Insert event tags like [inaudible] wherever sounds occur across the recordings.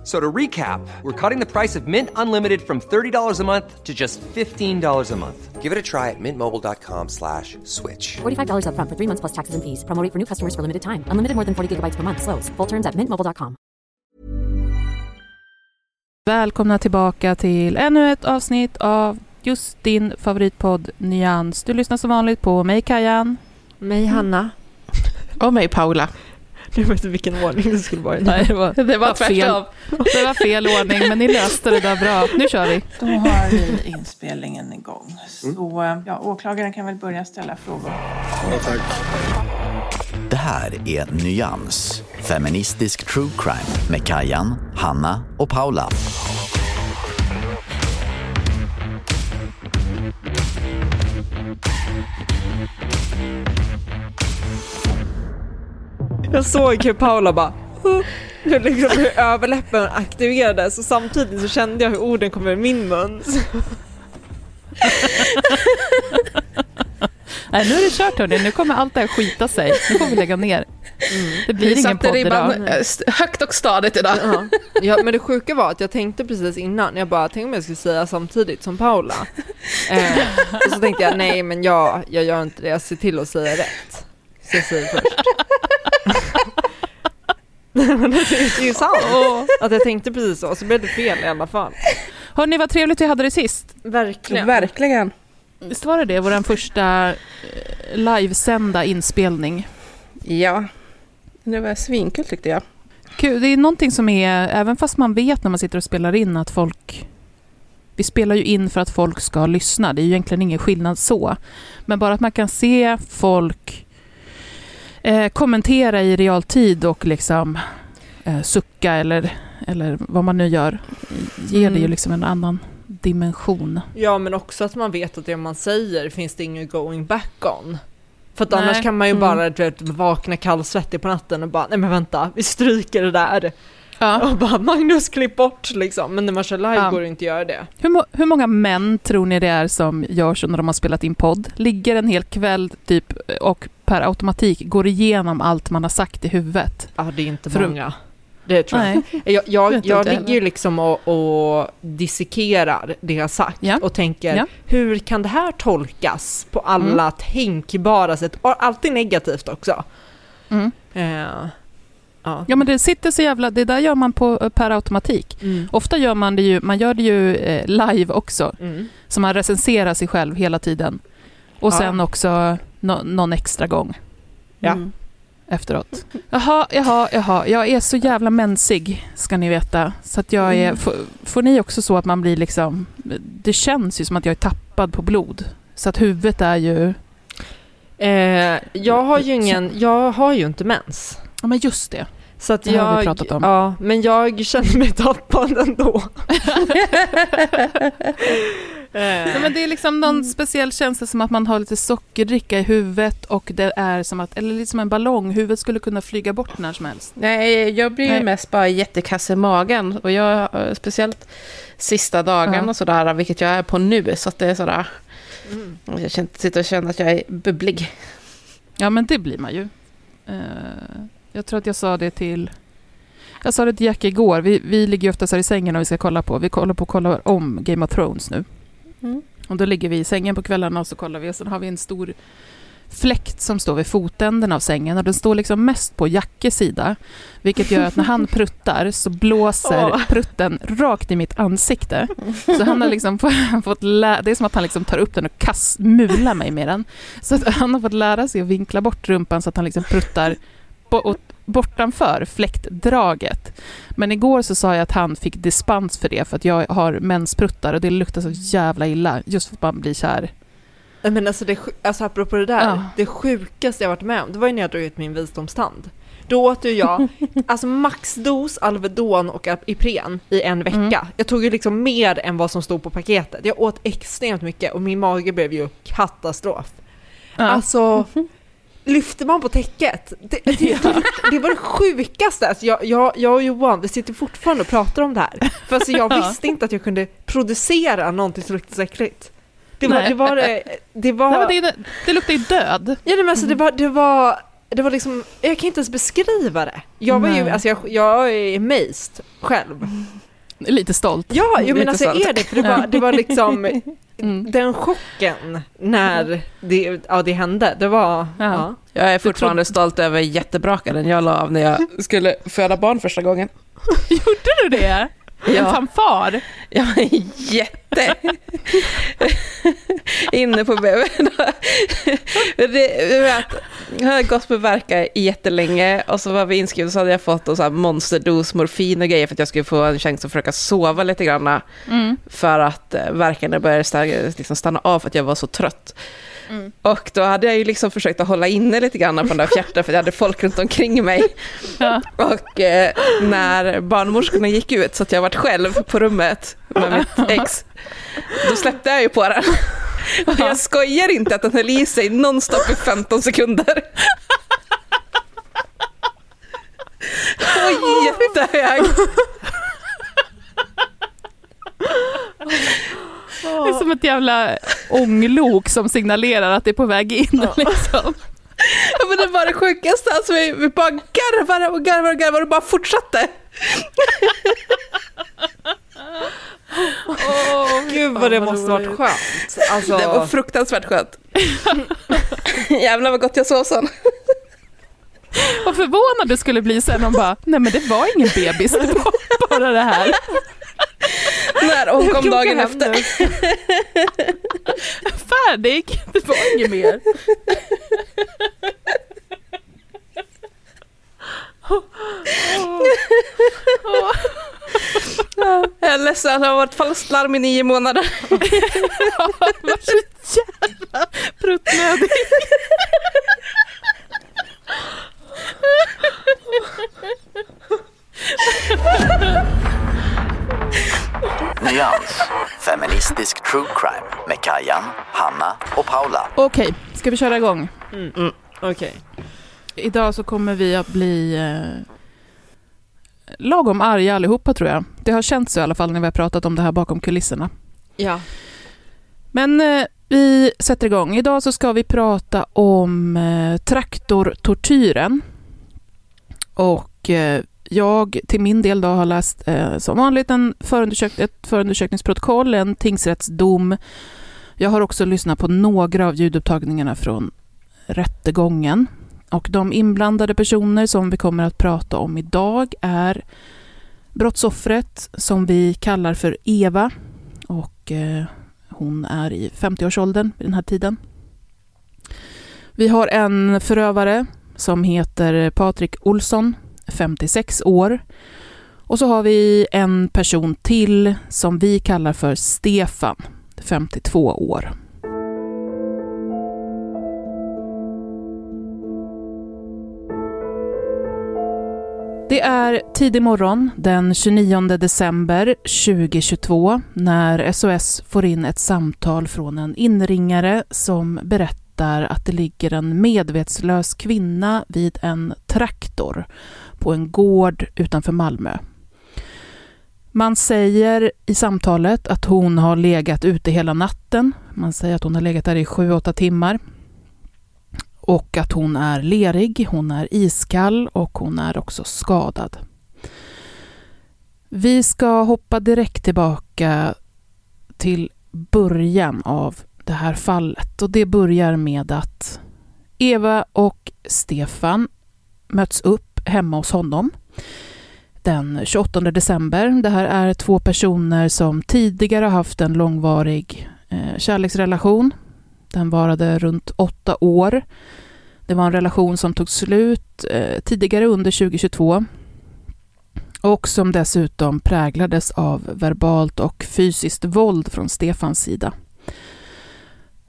F- So to recap, we're cutting the price of Mint Unlimited from $30 a month to just $15 a month. Give it a try at mintmobile.com slash switch. $45 upfront for three months plus taxes and fees. Promo rate for new customers for limited time. Unlimited more than 40 gigabytes per month. Slows. Full terms at mintmobile.com. Välkomna tillbaka till ännu ett avsnitt av just din favoritpodd Nyans. Du lyssnar som vanligt på mig Kajan. Mig Hanna. Och mig Paula. Nu vet inte vilken ordning det skulle vara. Nej, det var, Det var fel. tvärtom. det var fel ordning, men ni löste det där bra. Nu kör vi. Då har vi inspelningen igång. Så eh, ja, åklagaren kan väl börja ställa frågor. Det här är Nyans, feministisk true crime med Kajan, Hanna och Paula. Jag såg hur Paula bara hur, liksom, hur överläppen aktiverades och samtidigt så kände jag hur orden kom ur min mun. [laughs] Nej, nu är det kört hörni. Nu kommer allt det här skita sig. Nu får vi lägga ner. Det blir Vi ingen podd idag. ribban eh, st- högt och stadigt idag. Ja. ja, men det sjuka var att jag tänkte precis innan, jag bara tänkte om jag skulle säga samtidigt som Paula. [laughs] Eh, och så tänkte jag nej men jag, jag gör inte det, jag ser till att säga rätt. Så jag säger först. Är det är ju sant. Att jag tänkte precis så, så blev det fel i alla fall. Hörni, vad trevligt vi hade det sist. Verkligen. Verkligen. Visst var det det? Vår första eh, livesända inspelning. Ja. Det var svinkul tyckte jag. Kul. Det är någonting som är, även fast man vet när man sitter och spelar in att folk... Vi spelar ju in för att folk ska lyssna. Det är ju egentligen ingen skillnad så. Men bara att man kan se folk eh, kommentera i realtid och liksom eh, sucka eller, eller vad man nu gör, ger det ju Mm. liksom en annan dimension. Ja, men också att man vet att det man säger finns det inget going back on. För att Nej. annars kan man ju Mm. bara du vet, vakna kallsvettig på natten och bara, nej men vänta, vi stryker det där. Ja. Och bara, Magnus klipp bort liksom. Men när man kör live Ja. går det inte att göra det. Hur, må- hur många män tror ni det är som gör så när de har spelat in podd? Ligger en hel kväll typ och per automatik går igenom allt man har sagt i huvudet? Ja, det är inte För- många. Det tror jag. Nej. [laughs] Jag, jag, jag ligger ju liksom och, och dissekerar det jag sagt Ja. och tänker Ja. hur kan det här tolkas på alla tänkbara sätt? Och alltid negativt också. Mm. Eh, ja. Ja men det sitter så jävla, det där gör man på per automatik. Mm. Ofta gör man det ju, man gör det ju eh, live också. Mm. Så man recenserar sig själv hela tiden. Och sen också nå- någon extra gång Ja. Mm. efteråt. [laughs] Jaha, jaha, jaha. Jag är så jävla mensig, ska ni veta. Så att jag är... Mm. Får, får ni också så att man blir liksom... Det känns ju som att jag är tappad på blod. Så att huvudet är ju... Eh, jag har ju ingen, jag har ju inte mens. Ja men just det. Så att Det har vi jag, pratat om. ja, men jag känner mig tappad ändå. [laughs] Ja, men det är liksom någon speciell känsla som att man har lite sockerdricka i huvudet och det är som att, eller lite som en ballong, huvudet skulle kunna flyga bort när som helst. Nej, jag blir ju Nej. mest bara jättekass i magen. Och jag, eh, speciellt sista dagen Ja. och sådär, vilket jag är på nu. Så att det är sådär, Mm. jag känner, sitter och känner att jag är bubblig. Ja men det blir man ju. Eh, jag tror att jag sa det till jag sa det till Jack igår, vi, vi ligger ju oftast här i sängen och vi ska kolla på, vi kollar på kollar om Game of Thrones nu. Mm. Och då ligger vi i sängen på kvällarna och så kollar vi och sen har vi en stor fläkt som står vid fotänden av sängen och den står liksom mest på Jackes sida. Vilket gör att när han [laughs] pruttar så blåser Åh. prutten rakt i mitt ansikte. Så han har liksom få- fått lä- det är som att han liksom tar upp den och kass, mular mig med den. Så att han har fått lära sig att vinkla bort rumpan så att han liksom pruttar bortanför fläktdraget. Men igår så sa jag att han fick dispens för det för att jag har menspruttar och det luktar så jävla illa just för att man blir kär. Men alltså, det, alltså apropå det där, Ja. det sjukaste jag varit med om, det var ju när jag drog ut min visdomstand. Då åt ju jag [laughs] alltså maxdos Alvedon och Ipren i en vecka. Mm. Jag tog ju liksom mer än vad som stod på paketet. Jag åt extremt mycket och min mage blev ju katastrof. Ja. Alltså, [laughs] lyfte man på täcket. Det, [laughs] det, det, det var det sjukaste. Alltså jag, jag, jag och Johan, vi sitter fortfarande och pratar om det här. För alltså jag [laughs] Ja. visste inte att jag kunde producera någonting som luktade så äckligt. Det var, Nej. det var, det, det var, Nej, det, det luktar ju död. ja, men alltså det var, det var, det var liksom, jag kan inte ens beskriva det. Jag var ju, alltså jag, jag är amazed själv. Lite stolt. Ja, jag Lite men alltså stolt. är det, för det var, det var liksom [laughs] Mm. den chocken när det, ja, det hände. Det var, ja. Jag är fortfarande stolt över jättebrakaren jag la av när jag skulle föda barn första gången. [laughs] Gjorde du det? En Ja. fanfar? Jag var jätte inne på BB. Jag hade gått på verka jättelänge och så var vi inskrivna så hade jag fått en här monsterdos morfin och grejer för att jag skulle få en chans att försöka sova lite grann Mm. för att eh, värkarna började liksom stanna av för att jag var så trött. Och då hade jag ju liksom försökt att hålla inne lite grann på den där fjärten för jag hade folk runt omkring mig. Ja. Och eh, när barnmorskorna gick ut så att jag varit själv på rummet med mitt ex, då släppte jag ju på den. Och jag skojar inte att den höll i sig nonstop i 15 sekunder. Och jättehög. Det är som ett jävla ånglok som signalerar att det är på väg in. Liksom. Ja, men det var det sjukaste, alltså vi, vi bara garvade och garvade och garvade och bara fortsatte. Gud vad det måste varit skönt. Alltså, Det var fruktansvärt skönt. [laughs] Jävlar vad gott jag sov sen. Vad förvånad du skulle bli sen om bara, nej men det var ingen bebis, det var bara det här. [laughs] När hon kom dagen efter. [laughs] Färdig, det var inget mer. Jag är ledsen, det har varit falskt larm i nio månader. [laughs] Ja, var så jävla pruttnödig. Nyans. Feministisk true crime med Kajan, Hanna och Paula. Okej, ska vi köra igång? Okej. Idag så kommer vi att bli eh, lagom arga allihopa tror jag. Det har känts så i alla fall när vi har pratat om det här bakom kulisserna. Ja. Men eh, vi sätter igång. Idag så ska vi prata om eh, traktortortyren. Och eh, jag till min del då har läst eh, som vanligt en förundersök ett förundersökningsprotokoll, en tingsrättsdom. Jag har också lyssnat på några av ljudupptagningarna från rättegången. Och de inblandade personer som vi kommer att prata om idag är brottsoffret som vi kallar för Eva. Och eh, hon är i 50-årsåldern vid den här tiden. Vi har en förövare som heter Patrik Olsson, 56 år. Och så har vi en person till som vi kallar för Stefan, 52 år. Det är tidig morgon den 29 december 2022 när SOS får in ett samtal från en inringare som berättar att det ligger en medvetslös kvinna vid en traktor på en gård utanför Malmö. Man säger i samtalet att hon har legat ute hela natten. Man säger att hon har legat där i 7-8 timmar och att hon är lerig, hon är iskall och hon är också skadad. Vi ska hoppa direkt tillbaka till början av det här fallet och det börjar med att Eva och Stefan möts upp hemma hos honom den 28 december. Det här är två personer som tidigare haft en långvarig eh, kärleksrelation. Den varade runt åtta år. Det var en relation som tog slut eh, tidigare under 2022 och som dessutom präglades av verbalt och fysiskt våld från Stefans sida.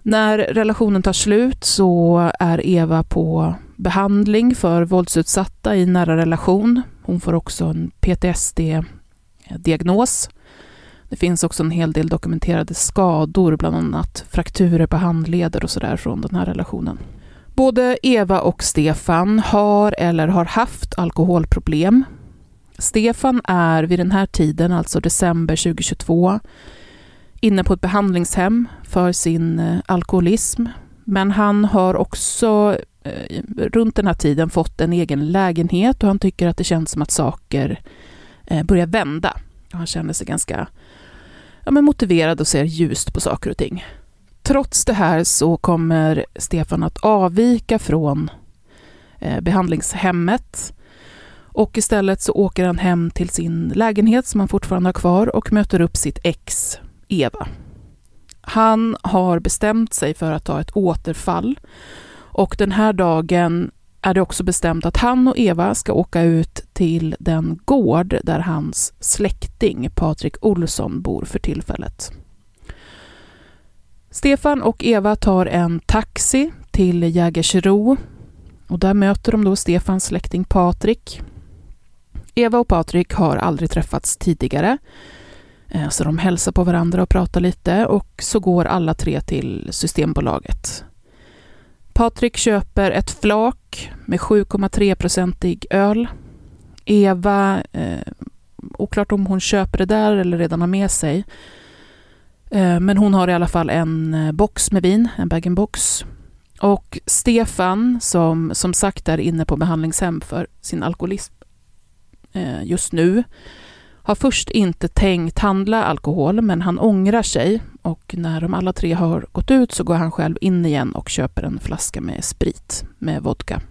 När relationen tar slut så är Eva på behandling för våldsutsatta i nära relation. Hon får också en PTSD-diagnos. Det finns också en hel del dokumenterade skador, bland annat frakturer på handleder och sådär från den här relationen. Både Eva och Stefan har eller har haft alkoholproblem. Stefan är vid den här tiden, alltså december 2022, inne på ett behandlingshem för sin eh, alkoholism. Men han har också eh, runt den här tiden fått en egen lägenhet och han tycker att det känns som att saker eh, börjar vända. Han känner sig ganska ja, men motiverad och ser ljust på saker och ting. Trots det här så kommer Stefan att avvika från eh, behandlingshemmet och istället så åker han hem till sin lägenhet som han fortfarande har kvar och möter upp sitt ex Eva. Han har bestämt sig för att ta ett återfall och den här dagen är det också bestämt att han och Eva ska åka ut till den gård där hans släkting Patrik Olsson bor för tillfället. Stefan och Eva tar en taxi till Jägersro och där möter de då Stefans släkting Patrik. Eva och Patrik har aldrig träffats tidigare eh, så de hälsar på varandra och pratar lite och så går alla tre till Systembolaget. Patrik köper ett flak med 7,3-procentig öl. Eva, eh, oklart om hon köper det där eller redan har med sig, Eh, men hon har i alla fall en eh, box med vin, en bag-in-box. Och Stefan, som som sagt är inne på behandlingshem för sin alkoholism eh, just nu, har först inte tänkt handla alkohol, men han ångrar sig och när de alla tre har gått ut så går han själv in igen och köper en flaska med sprit med vodka.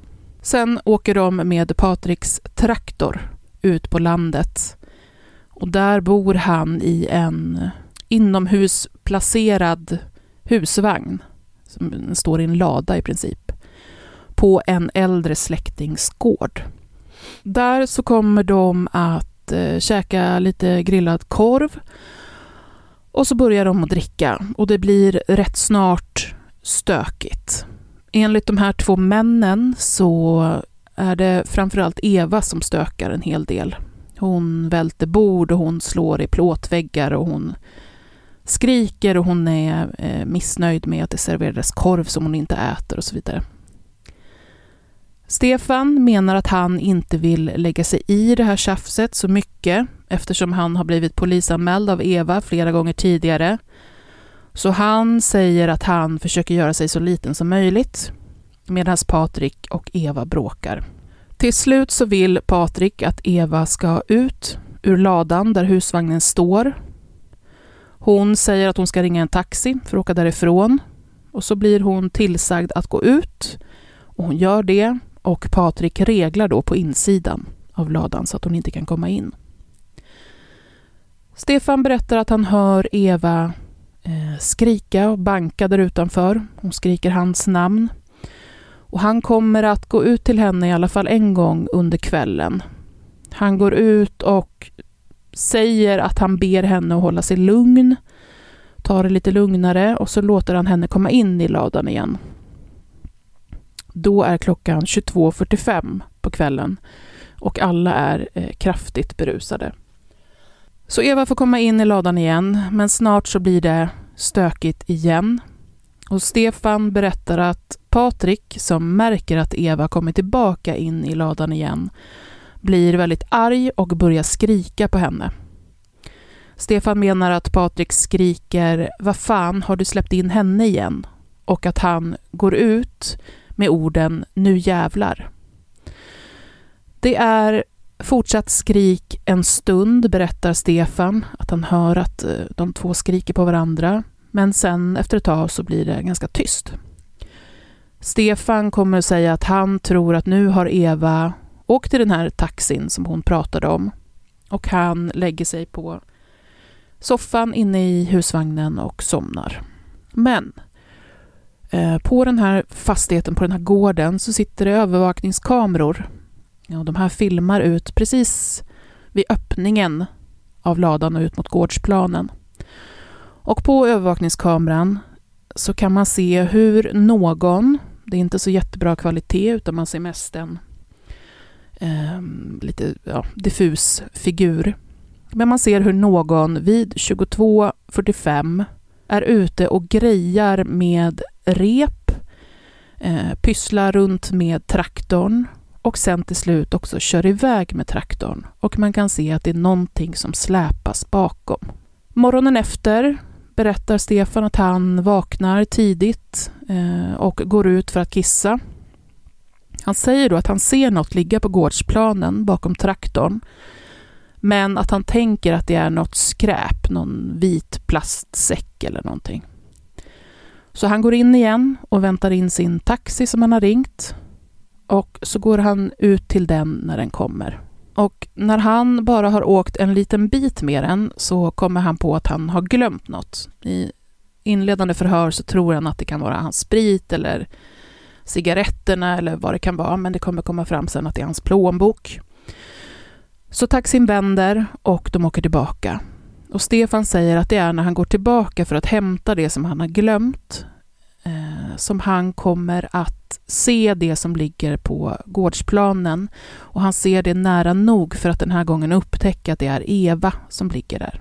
Sen åker de med Patriks traktor ut på landet och där bor han i en inomhusplacerad husvagn som står i en lada i princip på en äldre släktings gård. Där så kommer de att eh, käka lite grillad korv och så börjar de att dricka och det blir rätt snart stökigt. Enligt de här två männen så är det framförallt Eva som stökar en hel del. Hon välter bord och hon slår i plåtväggar och hon skriker och hon är eh, missnöjd med att det serverades korv som hon inte äter och så vidare. Stefan menar att han inte vill lägga sig i det här tjafset så mycket eftersom han har blivit polisanmäld av Eva flera gånger tidigare. Så han säger att han försöker göra sig så liten som möjligt medan Patrik och Eva bråkar. Till slut så vill Patrik att Eva ska ut ur ladan där husvagnen står hon säger att hon ska ringa en taxi för att åka därifrån. Och så blir hon tillsagd att gå ut. Och hon gör det och Patrik reglar då på insidan av ladan så att hon inte kan komma in. Stefan berättar att han hör Eva eh, skrika och banka där utanför. Hon skriker hans namn. Och han kommer att gå ut till henne i alla fall en gång under kvällen. Han går ut och säger att han ber henne att hålla sig lugn, tar det lite lugnare och så låter han henne komma in i ladan igen. Då är klockan 22.45 på kvällen och alla är eh, kraftigt berusade. Så Eva får komma in i ladan igen, men snart så blir det stökigt igen. Och Stefan berättar att Patrik, som märker att Eva kommer tillbaka in i ladan igen, blir väldigt arg och börjar skrika på henne. Stefan menar att Patrik skriker ”Vad fan, har du släppt in henne igen?” och att han går ut med orden ”Nu jävlar”. Det är fortsatt skrik en stund, berättar Stefan, att han hör att eh, de två skriker på varandra, men sen efter ett tag så blir det ganska tyst. Stefan kommer att säga att han tror att nu har Eva åkt till den här taxin som hon pratade om och han lägger sig på soffan inne i husvagnen och somnar. Men Eh, på den här fastigheten, på den här gården, så sitter det övervakningskameror. Ja, de här filmar ut precis vid öppningen av ladan och ut mot gårdsplanen. Och på övervakningskameran så kan man se hur någon, det är inte så jättebra kvalitet utan man ser mest en eh, lite ja, diffus figur. Men man ser hur någon vid 22.45 är ute och grejar med rep eh, pysslar runt med traktorn och sen till slut också kör iväg med traktorn och man kan se att det är någonting som släpas bakom. Morgonen efter berättar Stefan att han vaknar tidigt eh, och går ut för att kissa. Han säger då att han ser något ligga på gårdsplanen bakom traktorn men att han tänker att det är något skräp, någon vit plastsäck eller någonting. Så han går in igen och väntar in sin taxi som han har ringt och så går han ut till den när den kommer. Och när han bara har åkt en liten bit med den så kommer han på att han har glömt något. I inledande förhör så tror han att det kan vara hans sprit eller cigaretterna eller vad det kan vara, men det kommer komma fram sen att det är hans plånbok. Så taxin vänder och de åker tillbaka. Och Stefan säger att det är när han går tillbaka för att hämta det som han har glömt eh, som han kommer att se det som ligger på gårdsplanen. Och han ser det nära nog för att den här gången upptäcka att det är Eva som ligger där.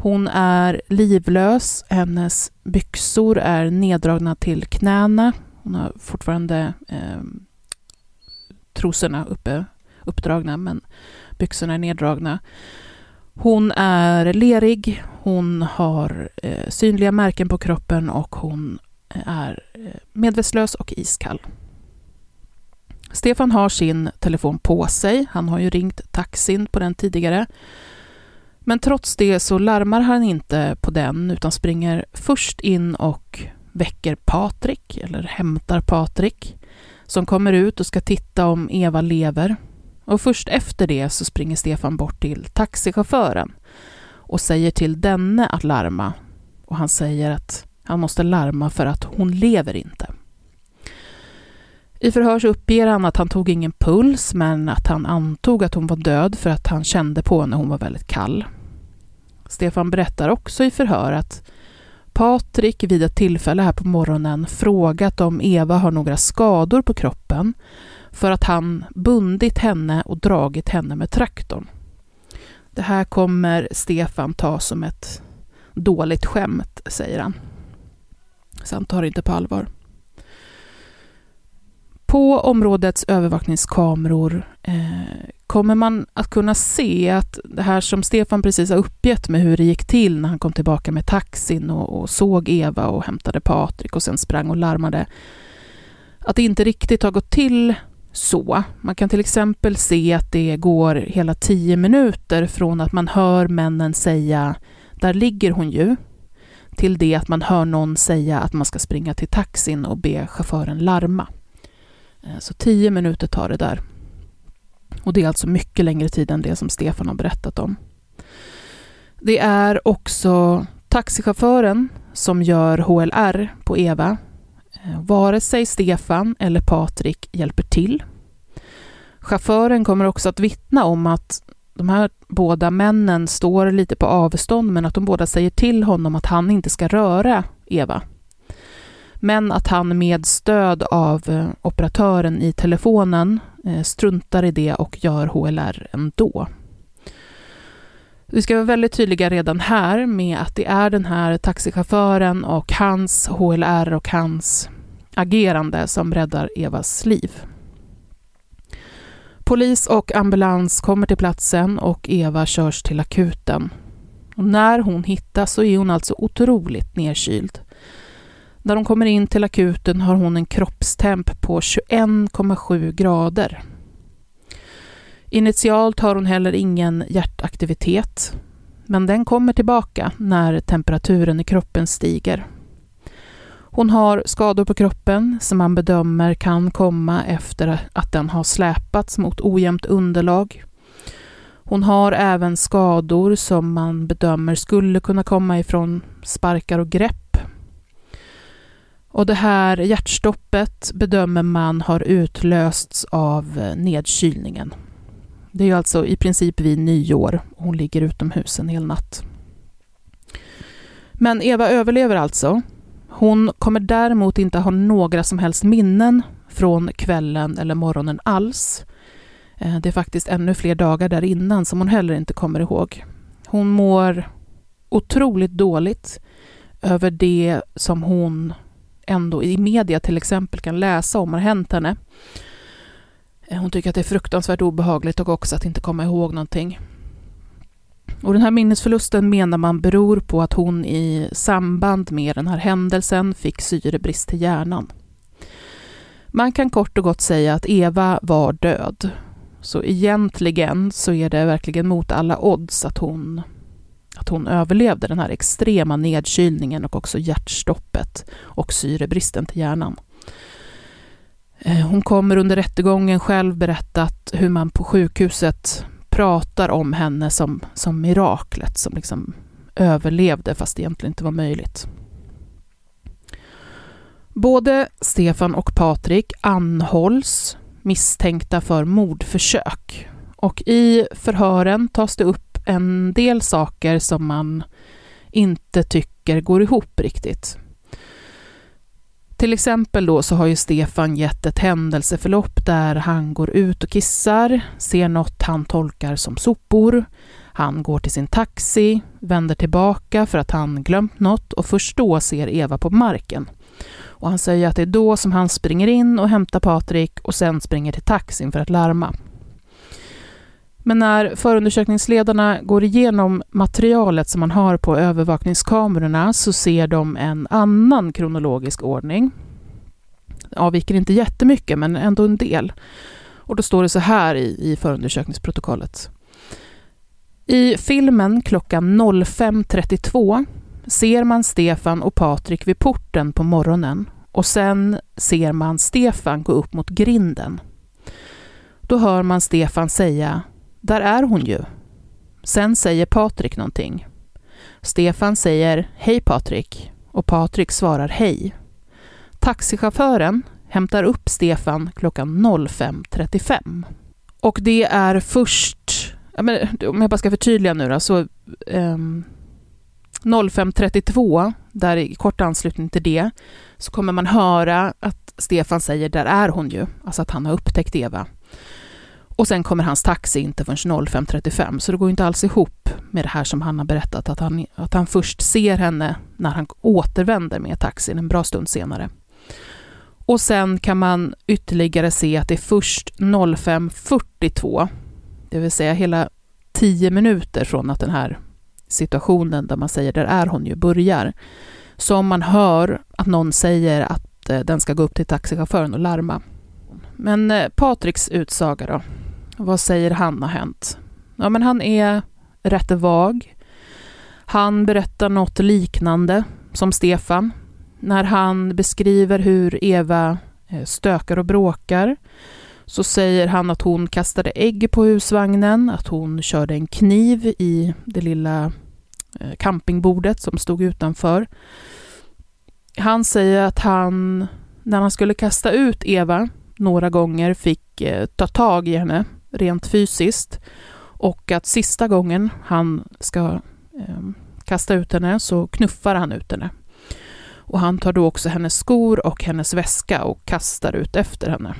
Hon är livlös, hennes byxor är neddragna till knäna. Hon har fortfarande eh, trosorna uppe, uppdragna, men byxorna är neddragna. Hon är lerig, hon har eh, synliga märken på kroppen och hon eh, är eh, medvetslös och iskall. Stefan har sin telefon på sig. Han har ju ringt taxin på den tidigare. Men trots det så larmar han inte på den utan springer först in och väcker Patrik, eller hämtar Patrik, som kommer ut och ska titta om Eva lever. Och först efter det så springer Stefan bort till taxichauffören och säger till denne att larma. Och han säger att han måste larma för att hon lever inte. I förhör så uppger han att han tog ingen puls men att han antog att hon var död för att han kände på henne hon var väldigt kall. Stefan berättar också i förhör att Patrik vid ett tillfälle här på morgonen frågat om Eva har några skador på kroppen för att han bundit henne och dragit henne med traktorn. Det här kommer Stefan ta som ett dåligt skämt, säger han. Så han tar det inte på allvar. På områdets övervakningskameror eh, kommer man att kunna se att det här som Stefan precis har uppgett med hur det gick till när han kom tillbaka med taxin och, och såg Eva och hämtade Patrik och sen sprang och larmade, att det inte riktigt har gått till så. Man kan till exempel se att det går hela tio minuter från att man hör männen säga ”där ligger hon ju” till det att man hör någon säga att man ska springa till taxin och be chauffören larma. Eh, så tio minuter tar det där. Och det är alltså mycket längre tid än det som Stefan har berättat om. Det är också taxichauffören som gör HLR på Eva. Eh, vare sig Stefan eller Patrik hjälper till. Chauffören kommer också att vittna om att de här båda männen står lite på avstånd men att de båda säger till honom att han inte ska röra Eva. Men att han med stöd av eh, operatören i telefonen eh, struntar i det och gör HLR ändå. Vi ska vara väldigt tydliga redan här med att det är den här taxichauffören och hans HLR och hans agerande som räddar Evas liv. Polis och ambulans kommer till platsen och Eva körs till akuten. Och när hon hittas så är hon alltså otroligt nedkyld. När de kommer in till akuten har hon en kroppstemp på 21,7 grader. Initialt har hon heller ingen hjärtaktivitet, men den kommer tillbaka när temperaturen i kroppen stiger. Hon har skador på kroppen som man bedömer kan komma efter att den har släpats mot ojämnt underlag. Hon har även skador som man bedömer skulle kunna komma ifrån sparkar och grepp. Och det här hjärtstoppet bedömer man har utlösts av nedkylningen. Det är alltså i princip vid nyår. Hon ligger utomhus en hel natt. Men Eva överlever alltså hon kommer däremot inte ha några som helst minnen från kvällen eller morgonen alls. Eh, det är faktiskt ännu fler dagar där innan som hon heller inte kommer ihåg. Hon mår otroligt dåligt över det som hon ändå i media till exempel kan läsa om har hänt henne. Eh, hon tycker att det är fruktansvärt obehagligt och också att inte komma ihåg någonting. Och den här minnesförlusten menar man beror på att hon i samband med den här händelsen fick syrebrist till hjärnan. Man kan kort och gott säga att Eva var död. Så egentligen så är det verkligen mot alla odds att hon, att hon överlevde den här extrema nedkylningen och också hjärtstoppet och syrebristen till hjärnan. Eh, hon kommer under rättegången själv berättat hur man på sjukhuset pratar om henne som, som miraklet som liksom överlevde fast det egentligen inte var möjligt. Både Stefan och Patrik anhålls misstänkta för mordförsök. Och i förhören tas det upp en del saker som man inte tycker går ihop riktigt. Till exempel då så har ju Stefan gett ett händelseförlopp där han går ut och kissar, ser något han tolkar som sopor. Han går till sin taxi, vänder tillbaka för att han glömt något och först då ser Eva på marken. Och han säger att det är då som han springer in och hämtar Patrik och sen springer till taxin för att larma. Men när förundersökningsledarna går igenom materialet som man har på övervakningskamerorna så ser de en annan kronologisk ordning. Det avviker inte jättemycket, men ändå en del. Och då står det så här i, i förundersökningsprotokollet. I filmen klockan 05.32 ser man Stefan och Patrik vid porten på morgonen och sen ser man Stefan gå upp mot grinden. Då hör man Stefan säga ”Där är hon ju”. Sen säger Patrik någonting. Stefan säger ”Hej Patrik” och Patrik svarar ”Hej”. Taxichauffören hämtar upp Stefan klockan 05.35. Och det är först, om jag bara ska förtydliga nu då, så ehm, um, 05.32, där i kort anslutning till det, så kommer man höra att Stefan säger där är hon ju, alltså att han har upptäckt Eva. Och sen kommer hans taxi inte förrän 05.35, så det går inte alls ihop med det här som han har berättat, att han, att han först ser henne när han återvänder med taxin en bra stund senare. Och sen kan man ytterligare se att det är först 05.42, det vill säga hela tio minuter från att den här situationen där man säger där är hon ju börjar. Som man hör att någon säger att eh, den ska gå upp till taxichauffören och larma. Men eh, Patriks utsaga då? Vad säger han har hänt? Ja, men han är rätt vag. Han berättar något liknande som Stefan när han beskriver hur Eva eh, stökar och bråkar så säger han att hon kastade ägg på husvagnen, att hon körde en kniv i det lilla eh, campingbordet som stod utanför. Han säger att han, när han skulle kasta ut Eva, några gånger fick eh, ta tag i henne rent fysiskt och att sista gången han ska eh, kasta ut henne så knuffar han ut henne. Och han tar då också hennes skor och hennes väska och kastar ut efter henne.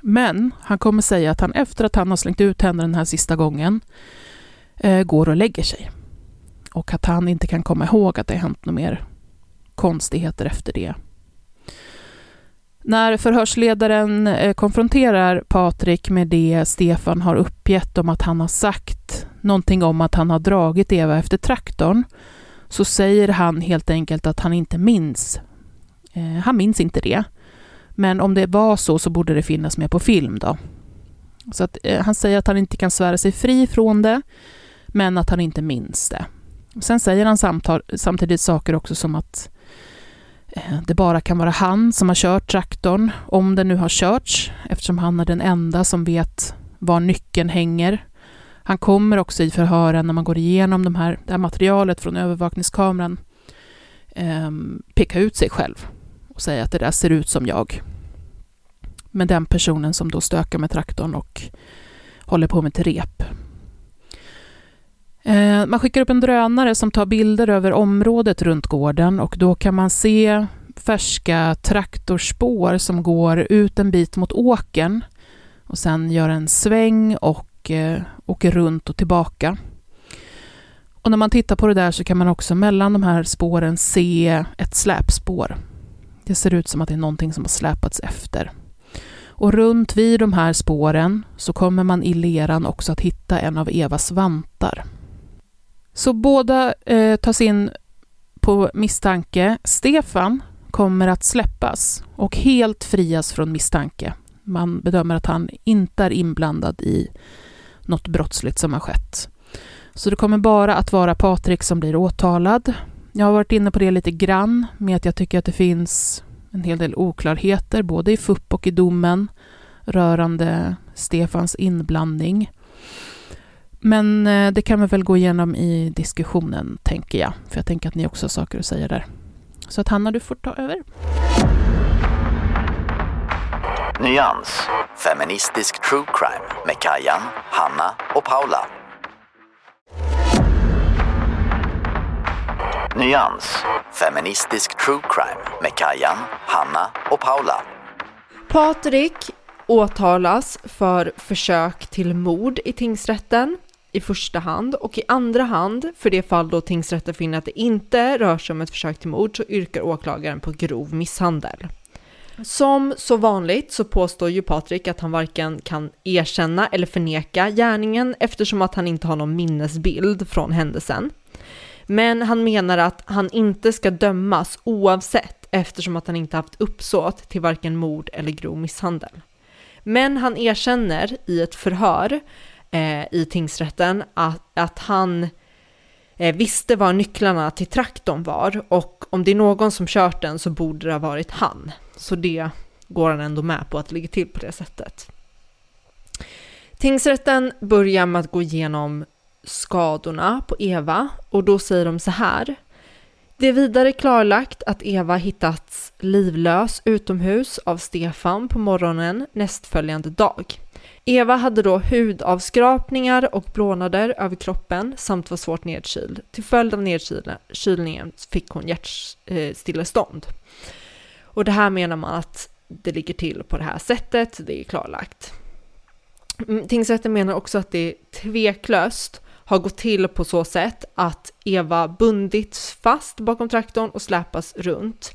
Men han kommer säga att han efter att han har slängt ut henne den här sista gången eh, går och lägger sig. Och att han inte kan komma ihåg att det har hänt några mer konstigheter efter det. När förhörsledaren eh, konfronterar Patrik med det Stefan har uppgett om att han har sagt någonting om att han har dragit Eva efter traktorn så säger han helt enkelt att han inte minns. Eh, han minns inte det. Men om det var så så borde det finnas med på film då. Så att, eh, han säger att han inte kan svära sig fri från det, men att han inte minns det. Sen säger han samtidigt saker också som att eh, Eh, det bara kan vara han som har kört traktorn, om den nu har körts, eftersom han är den enda som vet var nyckeln hänger. Han kommer också i förhören när man går igenom de här, det här materialet från övervakningskameran eh, peka ut sig själv och säga att det där ser ut som jag. Men den personen som då stökar med traktorn och håller på med ett rep. Eh, man skickar upp en drönare som tar bilder över området runt gården och då kan man se färska traktorspår som går ut en bit mot åken och sen gör en sväng och eh, åker runt och tillbaka. Och när man tittar på det där så kan man också mellan de här spåren se ett släpspår. Det ser ut som att det är någonting som har släpats efter. Och runt vid de här spåren så kommer man i leran också att hitta en av Evas vantar. Så båda eh, tas in på misstanke. Stefan kommer att släppas och helt frias från misstanke. Man bedömer att han inte är inblandad i något brottsligt som har skett. Så det kommer bara att vara Patrik som blir åtalad. Jag har varit inne på det lite grann med att jag tycker att det finns en hel del oklarheter både i FUP och i domen rörande Stefans inblandning. Men eh, det kan vi väl gå igenom i diskussionen, tänker jag. För jag tänker att ni också har saker att säga där. Så att Hanna, du får ta över. Nyans. Feministisk true crime med Kajan, Hanna och Paula. Nyans. Feministisk true crime med Kajan, Hanna och Paula. Patrik åtalas för försök till mord i tingsrätten i första hand och i andra hand, för det fall då tingsrätten finner att det inte rör sig om ett försök till mord, så yrkar åklagaren på grov misshandel. Som så vanligt så påstår ju Patrik att han varken kan erkänna eller förneka gärningen eftersom att han inte har någon minnesbild från händelsen. Men han menar att han inte ska dömas oavsett eftersom att han inte haft uppsåt till varken mord eller grov misshandel. Men han erkänner i ett förhör eh, i tingsrätten att, att han eh, visste var nycklarna till traktorn var och om det är någon som kört den så borde det ha varit han. Så det går han ändå med på att det ligger till på det sättet. Tingsrätten börjar med att gå igenom skadorna på Eva och då säger de så här. Det är vidare klarlagt att Eva hittats livlös utomhus av Stefan på morgonen nästföljande dag. Eva hade då hudavskrapningar och blånader över kroppen samt var svårt nedkyld. Till följd av nedkylningen fick hon hjärtstillestånd. Och det här menar man att det ligger till på det här sättet, det är klarlagt. Mm, tingsrätten menar också att det tveklöst har gått till på så sätt att Eva bundits fast bakom traktorn och släpas runt.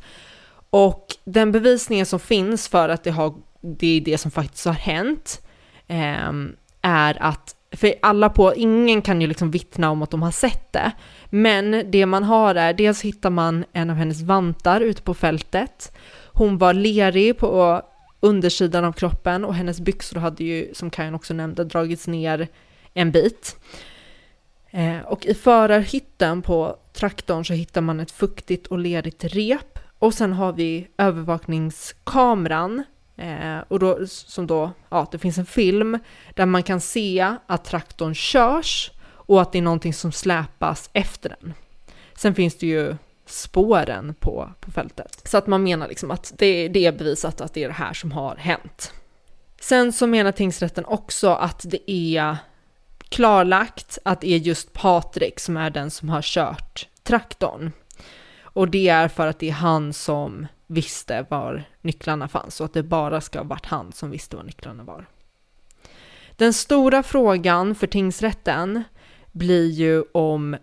Och den bevisningen som finns för att det, har, det är det som faktiskt har hänt eh, Ehm, är att, för alla på, ingen kan ju liksom vittna om att de har sett det, men det man har är, dels hittar man en av hennes vantar ute på fältet, hon var lerig på undersidan av kroppen och hennes byxor hade ju, som Kajan också nämnde, dragits ner en bit. Ehm, och i förarhytten på traktorn så hittar man ett fuktigt och lerigt rep. Och sen har vi övervakningskameran eh, och då, som då, ja, det finns en film där man kan se att traktorn körs och att det är någonting som släpas efter den. Sen finns det ju spåren på, på fältet. Så att man menar liksom att det, det är bevisat att det är det här som har hänt. Sen så menar tingsrätten också att det är klarlagt att det är just Patrik som är den som har kört traktorn. Och det är för att det är han som visste var nycklarna fanns och att det bara ska ha varit han som visste var nycklarna var. Den stora frågan för tingsrätten blir ju om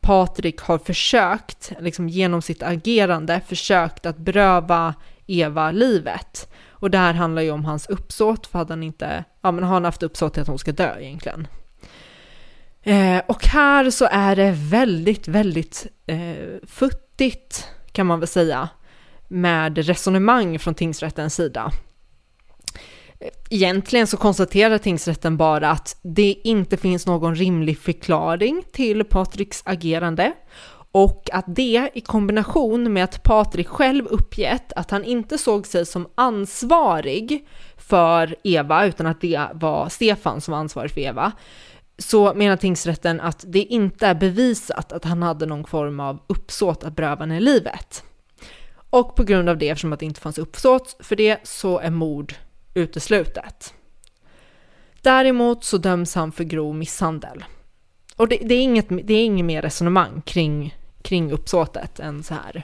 Patrik har försökt, liksom genom sitt agerande, försökt att beröva Eva livet. Och det här handlar ju om hans uppsåt, för hade han inte, ja men har han haft uppsåt till att hon ska dö egentligen? Eh, och här så är det väldigt, väldigt eh, futtigt kan man väl säga med resonemang från tingsrättens sida. Egentligen så konstaterar tingsrätten bara att det inte finns någon rimlig förklaring till Patriks agerande och att det i kombination med att Patrik själv uppgett att han inte såg sig som ansvarig för Eva utan att det var Stefan som var ansvarig för Eva så menar tingsrätten att det inte är bevisat att han hade någon form av uppsåt att beröva henne livet. Och på grund av det, eftersom att det inte fanns uppsåt för det, så är mord uteslutet. Däremot så döms han för grov misshandel. Och det, det är, inget, det är inget mer resonemang kring, kring uppsåtet än så här.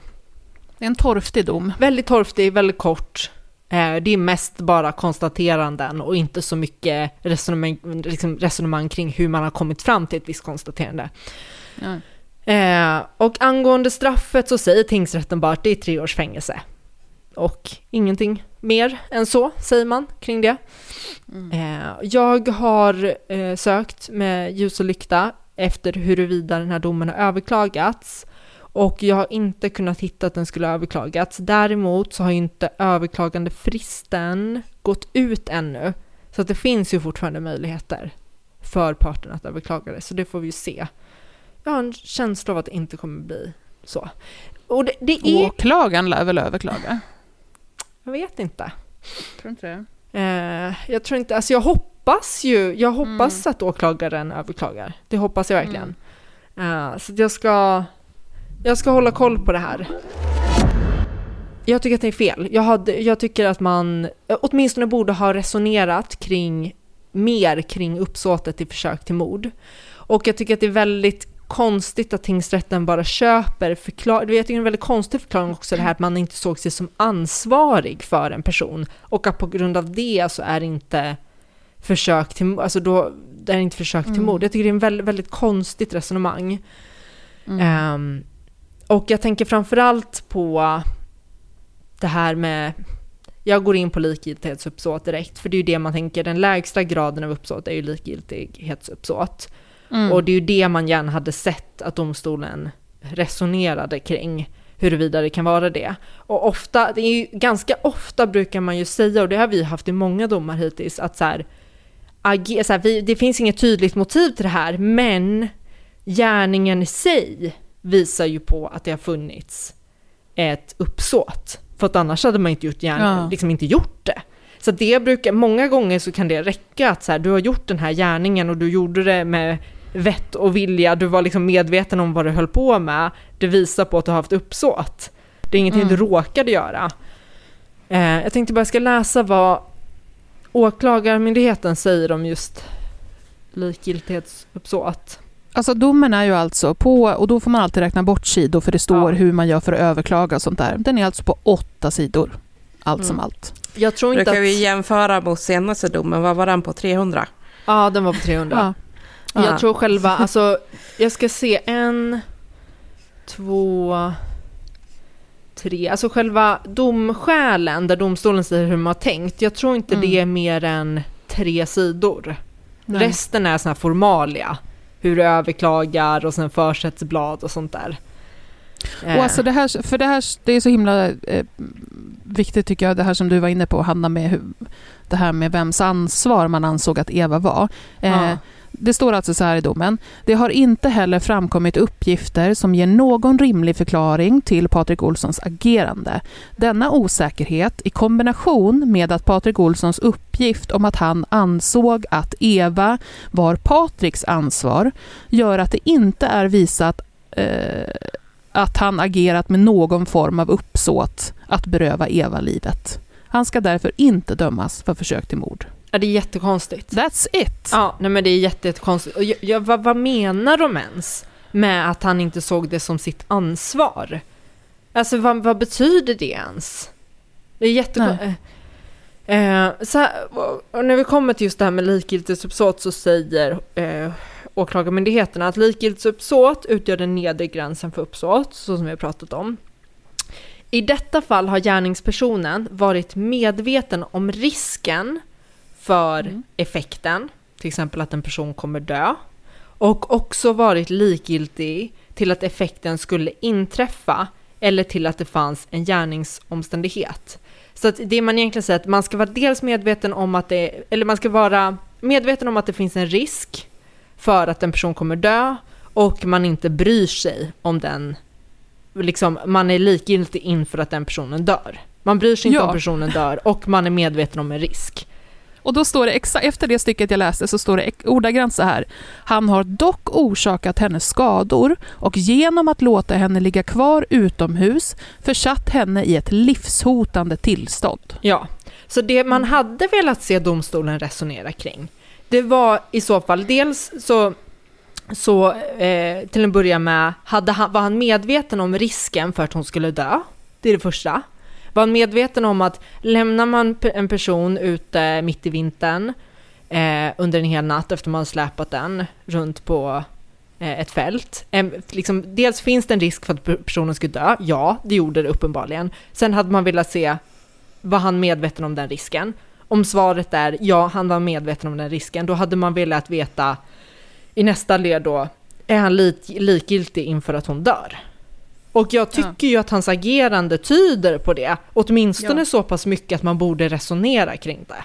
Det är en torftig dom. Väldigt torftig, väldigt kort. Eh, det är mest bara konstateranden och inte så mycket resonemang, liksom resonemang kring hur man har kommit fram till ett visst konstaterande. Ja. Eh, och angående straffet så säger tingsrätten bara att det är tre års fängelse. Och ingenting mer än så säger man kring det. Eh, jag har eh, sökt med ljus och lykta efter huruvida den här domen har överklagats. Och jag har inte kunnat hitta att den skulle ha överklagats. Däremot så har ju inte överklagande fristen gått ut ännu. Så att det finns ju fortfarande möjligheter för parterna att överklaga det. Så det får vi ju se. Jag har en känsla av att det inte kommer bli så. Och det, det är... Åklagaren lär väl överklaga? Jag vet inte. Tror inte det? Eh, jag tror inte, alltså jag hoppas ju, jag hoppas att åklagaren överklagar. Det hoppas jag verkligen. Eh, så jag ska, jag ska hålla koll på det här. Jag tycker att det är fel. Jag, hade, jag tycker att man åtminstone borde ha resonerat kring mer kring uppsåtet till försök till mord. Och jag tycker att det är väldigt konstigt att tingsrätten bara köper förklaring. Jag tycker det är en väldigt konstig förklaring också det här att man inte såg sig som ansvarig för en person och att på grund av det så är det inte försök till, alltså då, det är inte försök till mord. Jag tycker det är en väldigt, väldigt konstigt resonemang. Ehm, och jag tänker framförallt på det här med, jag går in på likgiltighetsuppsåt direkt, för det är ju det man tänker, den lägsta graden av uppsåt är ju likgiltighetsuppsåt. Och det är ju det man gärna hade sett att domstolen resonerade kring, huruvida det kan vara det. Och ofta, det är ju ganska ofta brukar man ju säga, och det har vi haft i många domar hittills, att så här, age, så här, vi, det finns inget tydligt motiv till det här, men gärningen i sig visar ju på att det har funnits ett uppsåt. För att annars hade man inte gjort, gärning, Ja. liksom inte gjort det. Så det brukar, många gånger så kan det räcka att så här, du har gjort den här gärningen och du gjorde det med vett och vilja, du var liksom medveten om vad du höll på med. Det visar på att du har haft uppsåt. Det är ingenting du råkade göra. Eh, jag tänkte bara jag ska läsa vad Åklagarmyndigheten säger om just likgiltighetsuppsåt. Alltså domen är ju alltså på, och då får man alltid räkna bort sidor för det står Ja. hur man gör för att överklaga och sånt där. Den är alltså på åtta sidor, allt som Mm. allt. Jag tror inte Brukar att... vi jämföra mot senaste domen, vad var den på? 300? Ja, den var på 300. Ja. Jag Ja. tror själva, alltså, jag ska se en, två, tre, alltså själva domskälen där domstolen säger hur man har tänkt, jag tror inte Mm. det är mer än tre sidor. Nej. Resten är såna här formalia, hur du överklagar och sen försättsblad och sånt där. Eh, Och alltså det här, för det här det är så himla eh, viktigt tycker jag, det här som du var inne på Hanna, med hur, det här med vems ansvar man ansåg att Eva var. Eh, Ja. Det står alltså så här i domen. Det har inte heller framkommit uppgifter som ger någon rimlig förklaring till Patrik Olssons agerande. Denna osäkerhet i kombination med att Patrik Olssons uppgift om att han ansåg att Eva var Patriks ansvar gör att det inte är visat eh, att han agerat med någon form av uppsåt att beröva Eva livet. Han ska därför inte dömas för försök till mord ja, det är jättekonstigt. That's it! Ja, nej men det är jätte- jättekonstigt. Och jag, jag, vad, vad menar de ens med att han inte såg det som sitt ansvar? Alltså vad, vad betyder det ens? Det är jättekonstigt. Eh, så här, och när vi kommer till just det här med likgiltighetsuppsåt så säger eh, Åklagarmyndigheten att likgiltighetsuppsåt utgör den nedre gränsen för uppsåt, så som vi har pratat om. I detta fall har gärningspersonen varit medveten om risken för effekten, till exempel att en person kommer dö, och också varit likgiltig till att effekten skulle inträffa eller till att det fanns en gärningsomständighet. Så att det man egentligen säger är att man ska vara dels medveten om att det, eller man ska vara medveten om att det finns en risk för att en person kommer dö och man inte bryr sig om den, liksom man är likgiltig inför att den personen dör. Man bryr sig inte Ja. om personen dör och man är medveten om en risk. Och då står det, exa- efter det stycket jag läste, så står det ordagrant så här. Han har dock orsakat henne skador och genom att låta henne ligga kvar utomhus försatt henne i ett livshotande tillstånd. Ja, så det man hade velat se domstolen resonera kring, det var i så fall dels så, så eh, till en början med, hade han, var han medveten om risken för att hon skulle dö? Det är det första. Var han medveten om att lämnar man en person ute mitt i vintern eh, under en hel natt efter man släpat den runt på eh, ett fält. Eh, liksom, dels finns det en risk för att personen skulle dö, ja, det gjorde det uppenbarligen. Sen hade man velat se, var han medveten om den risken? Om svaret är ja, han var medveten om den risken, då hade man velat veta i nästa led då, är han lik, likgiltig inför att hon dör? Och jag tycker ju att hans agerande tyder på det, åtminstone Ja. så pass mycket att man borde resonera kring det.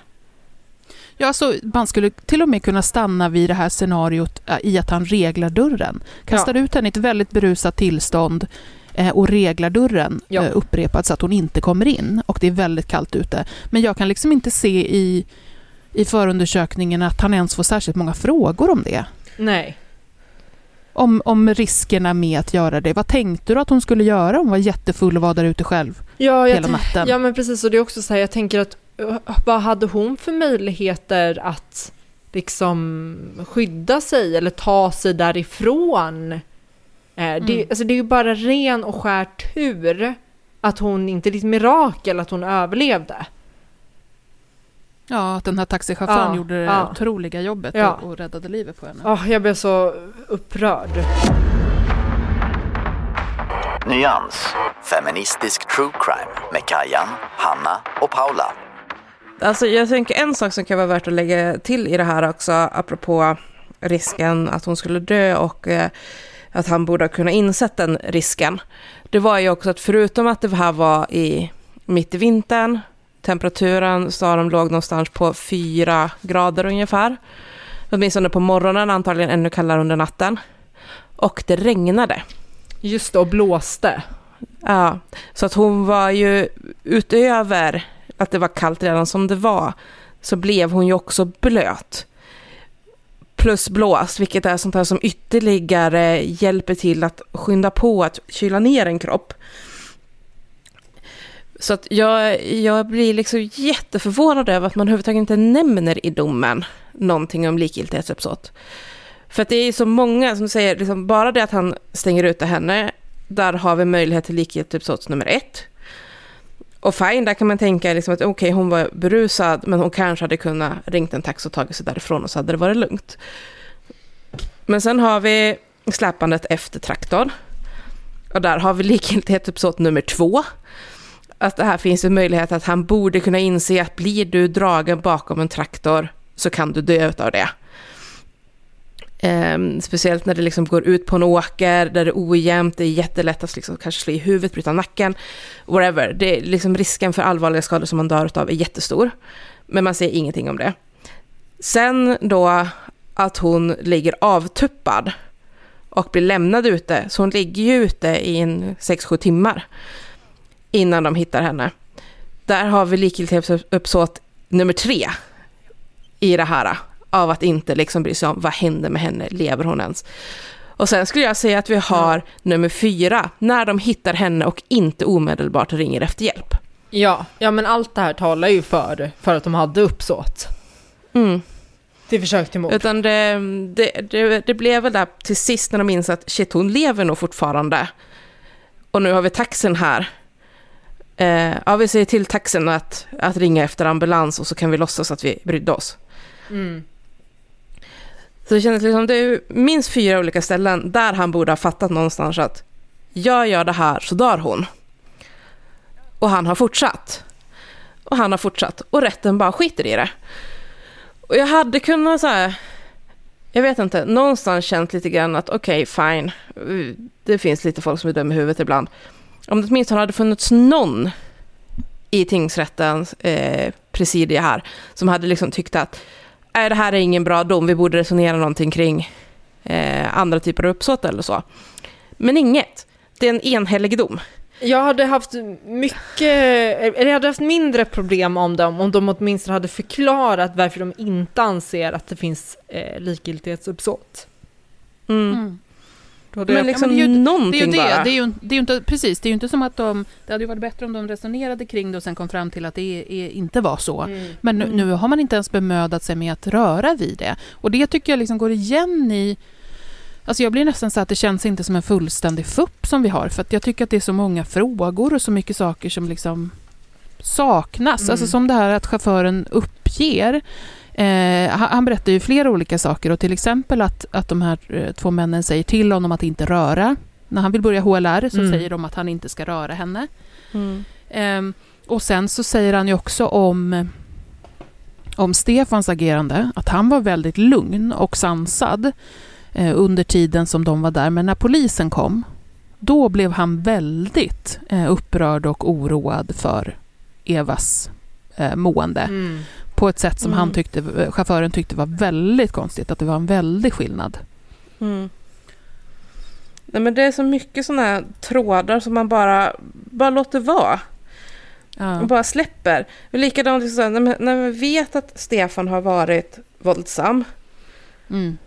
Ja, så man skulle till och med kunna stanna vid det här scenariot eh, i att han reglar dörren. Kastar ut henne i ett väldigt berusat tillstånd eh, och reglar dörren Ja. eh, upprepat så att hon inte kommer in och det är väldigt kallt ute. Men jag kan liksom inte se i, i förundersökningen att han ens får särskilt många frågor om det. Nej. Om, om riskerna med att göra det. Vad tänkte du att hon skulle göra om hon var jättefull och var där ute själv Ja, hela natten? Ja men precis, och det är också så här, jag tänker att uh, vad hade hon för möjligheter att liksom skydda sig eller ta sig därifrån? Eh, det, Mm. alltså, det är ju bara ren och skär tur att hon inte, det är ett mirakel att hon överlevde. Ja, att den här taxichauffören Ja, gjorde det ja. otroliga jobbet Ja. och, och räddade livet på henne. Oh, jag blev så upprörd. Nyans. Feministisk true crime med Kajan, Hanna och Paula. Alltså jag tänker en sak som kan vara värt att lägga till i det här också, apropå risken att hon skulle dö och eh, att han borde ha kunnat insett den risken. Det var ju också att förutom att det här var i mitt i vintern, temperaturen sa de låg någonstans på fyra grader ungefär. Åtminstone på morgonen, antagligen ännu kallare under natten. Och det regnade. Just det, och blåste. Ja, så att hon var ju utöver att det var kallt redan som det var, så blev hon ju också blöt. Plus blåst, vilket är sånt här som ytterligare hjälper till att skynda på att kyla ner en kropp. Så att jag, jag blir liksom jätteförvånad över att man överhuvudtaget inte nämner i domen någonting om likgiltighetsuppsåt. För att det är så många som säger, liksom, bara det att han stänger ute henne, där har vi möjlighet till likgiltighetsuppsåt nummer ett. Och fine, där kan man tänka liksom att okej, hon var berusad, men hon kanske hade kunnat ringt en taxi och tagit sig därifrån och så hade det varit lugnt. Men sen har vi släpandet efter traktorn. Och där har vi likgiltighetsuppsåt nummer två. Att det här finns en möjlighet att han borde kunna inse att blir du dragen bakom en traktor så kan du dö av det. Um, speciellt när det liksom går ut på en åker där det är ojämnt, det är jättelätt att liksom kanske slå i huvudet, bryta nacken, whatever. Det är liksom risken för allvarliga skador som man dör av är jättestor. Men man säger ingenting om det. Sen då att hon ligger avtuppad och blir lämnad ute, så hon ligger ju ute i en 6-7 timmar innan de hittar henne. Där har vi likgiltighetsuppsåt nummer tre i det här av att inte liksom bry sig om vad händer med henne, lever hon ens? Och sen skulle jag säga att vi har nummer fyra, när de hittar henne och inte omedelbart ringer efter hjälp. Ja, ja men allt det här talar ju för, för att de hade uppsåt Mm. till försök till mord. Utan det, det, det, det blev väl där till sist när de insåg att shit, hon lever nog fortfarande. Och nu har vi taxen här. Eh, ja, vi säger till taxen att, att ringa efter ambulans och så kan vi låtsas att vi brydde oss. Mm. Så det kändes liksom, det är minst fyra olika ställen där han borde ha fattat någonstans att jag gör det här så dör hon. Och han har fortsatt. Och han har fortsatt. Och rätten bara skiter i det. Och jag hade kunnat så här, jag vet inte, någonstans känt lite grann att okej, fine. Det finns lite folk som är dumma i huvudet ibland. Om det åtminstone hade funnits någon i tingsrättens eh, presidie här som hade liksom tyckt att nej, det här är ingen bra dom, vi borde resonera någonting kring eh, andra typer av uppsåt eller så. Men inget. Det är en enhällig dom. Jag hade haft mycket, eller jag hade haft mindre problem om dem om de åtminstone hade förklarat varför de inte anser att det finns eh, likgiltighetsuppsåt. Mm. Då hade Men liksom men det är ju- Det är någonting ju det. bara. Det är ju, det är ju inte, precis, det är ju inte som att de... Det hade ju varit bättre om de resonerade kring det och sen kom fram till att det är, är, inte var så. Mm. Men nu, nu har man inte ens bemödat sig med att röra vid det. Och det tycker jag liksom går igen i... Alltså jag blir nästan så att det känns inte som en fullständig fupp som vi har. För att jag tycker att det är så många frågor och så mycket saker som liksom saknas. Mm. Alltså som det här att chauffören uppger Eh, han, berättar ju flera olika saker och till exempel att, att de här eh, två männen säger till honom att inte röra. När han vill börja HLR så Mm. säger de att han inte ska röra henne. Mm. Ehm, och sen så säger han ju också om, om Stefans agerande, att han var väldigt lugn och sansad eh, under tiden som de var där. Men när polisen kom, då blev han väldigt eh, upprörd och oroad för Evas eh, mående. Mm. På ett sätt som Mm. han tyckte, eh, chauffören tyckte var väldigt konstigt, att det var en väldig skillnad. Mm. Nej, men det är så mycket sådana trådar som man bara, bara låter vara. Ja. Och bara släpper. Likadant liksom, så här, när, när man vet att Stefan har varit våldsam Mm.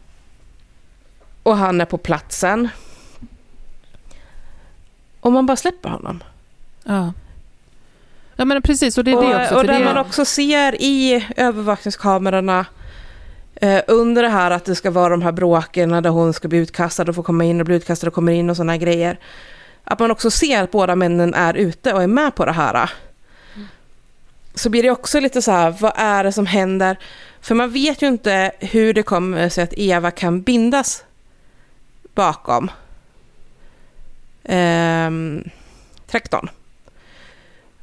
och han är på platsen. Och man bara släpper honom. Ja. Ja, men precis, och det är det och, också. och där det, man också ser i övervakningskamerorna eh, under det här att det ska vara de här bråken där hon ska bli utkastad och få komma in och bli utkastad och kommer in och sådana grejer. Att man också ser att båda männen är ute och är med på det här. Så blir det också lite så här, vad är det som händer? För man vet ju inte hur det kommer sig att Eva kan bindas bakom ehm, traktorn.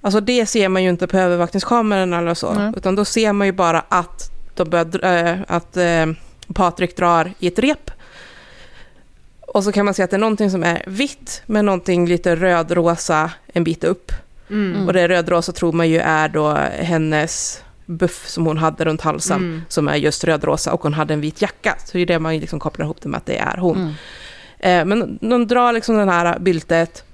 Alltså det ser man ju inte på övervakningskamerorna eller så, Nej. utan då ser man ju bara att, de börjar, dra- eh, att eh, Patrik drar i ett rep. Och så kan man se att det är någonting som är vitt med någonting lite rödrosa en bit upp. Mm. Och det rödrosa tror man ju är då hennes buff som hon hade runt halsen, Mm. som är just rödrosa och hon hade en vit jacka. Så det är det man liksom kopplar ihop det med att det är hon. mm. Eh, men de drar liksom den här byltet,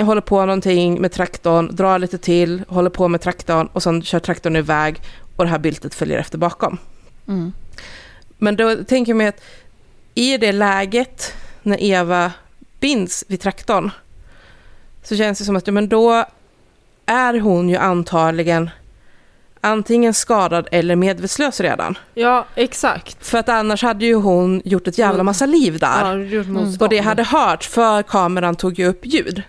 håller på någonting med traktorn, drar lite till, håller på med traktorn och sen kör traktorn iväg och det här byltet följer efter bakom. Mm. Men då tänker jag mig att i det läget när Eva binds vid traktorn så känns det som att men då är hon ju antagligen antingen skadad eller medvetslös redan. Ja, exakt. För att annars hade ju hon gjort ett jävla massa liv där. Ja, gjort motstånd. Och det hade hörts för kameran tog ju upp ljud.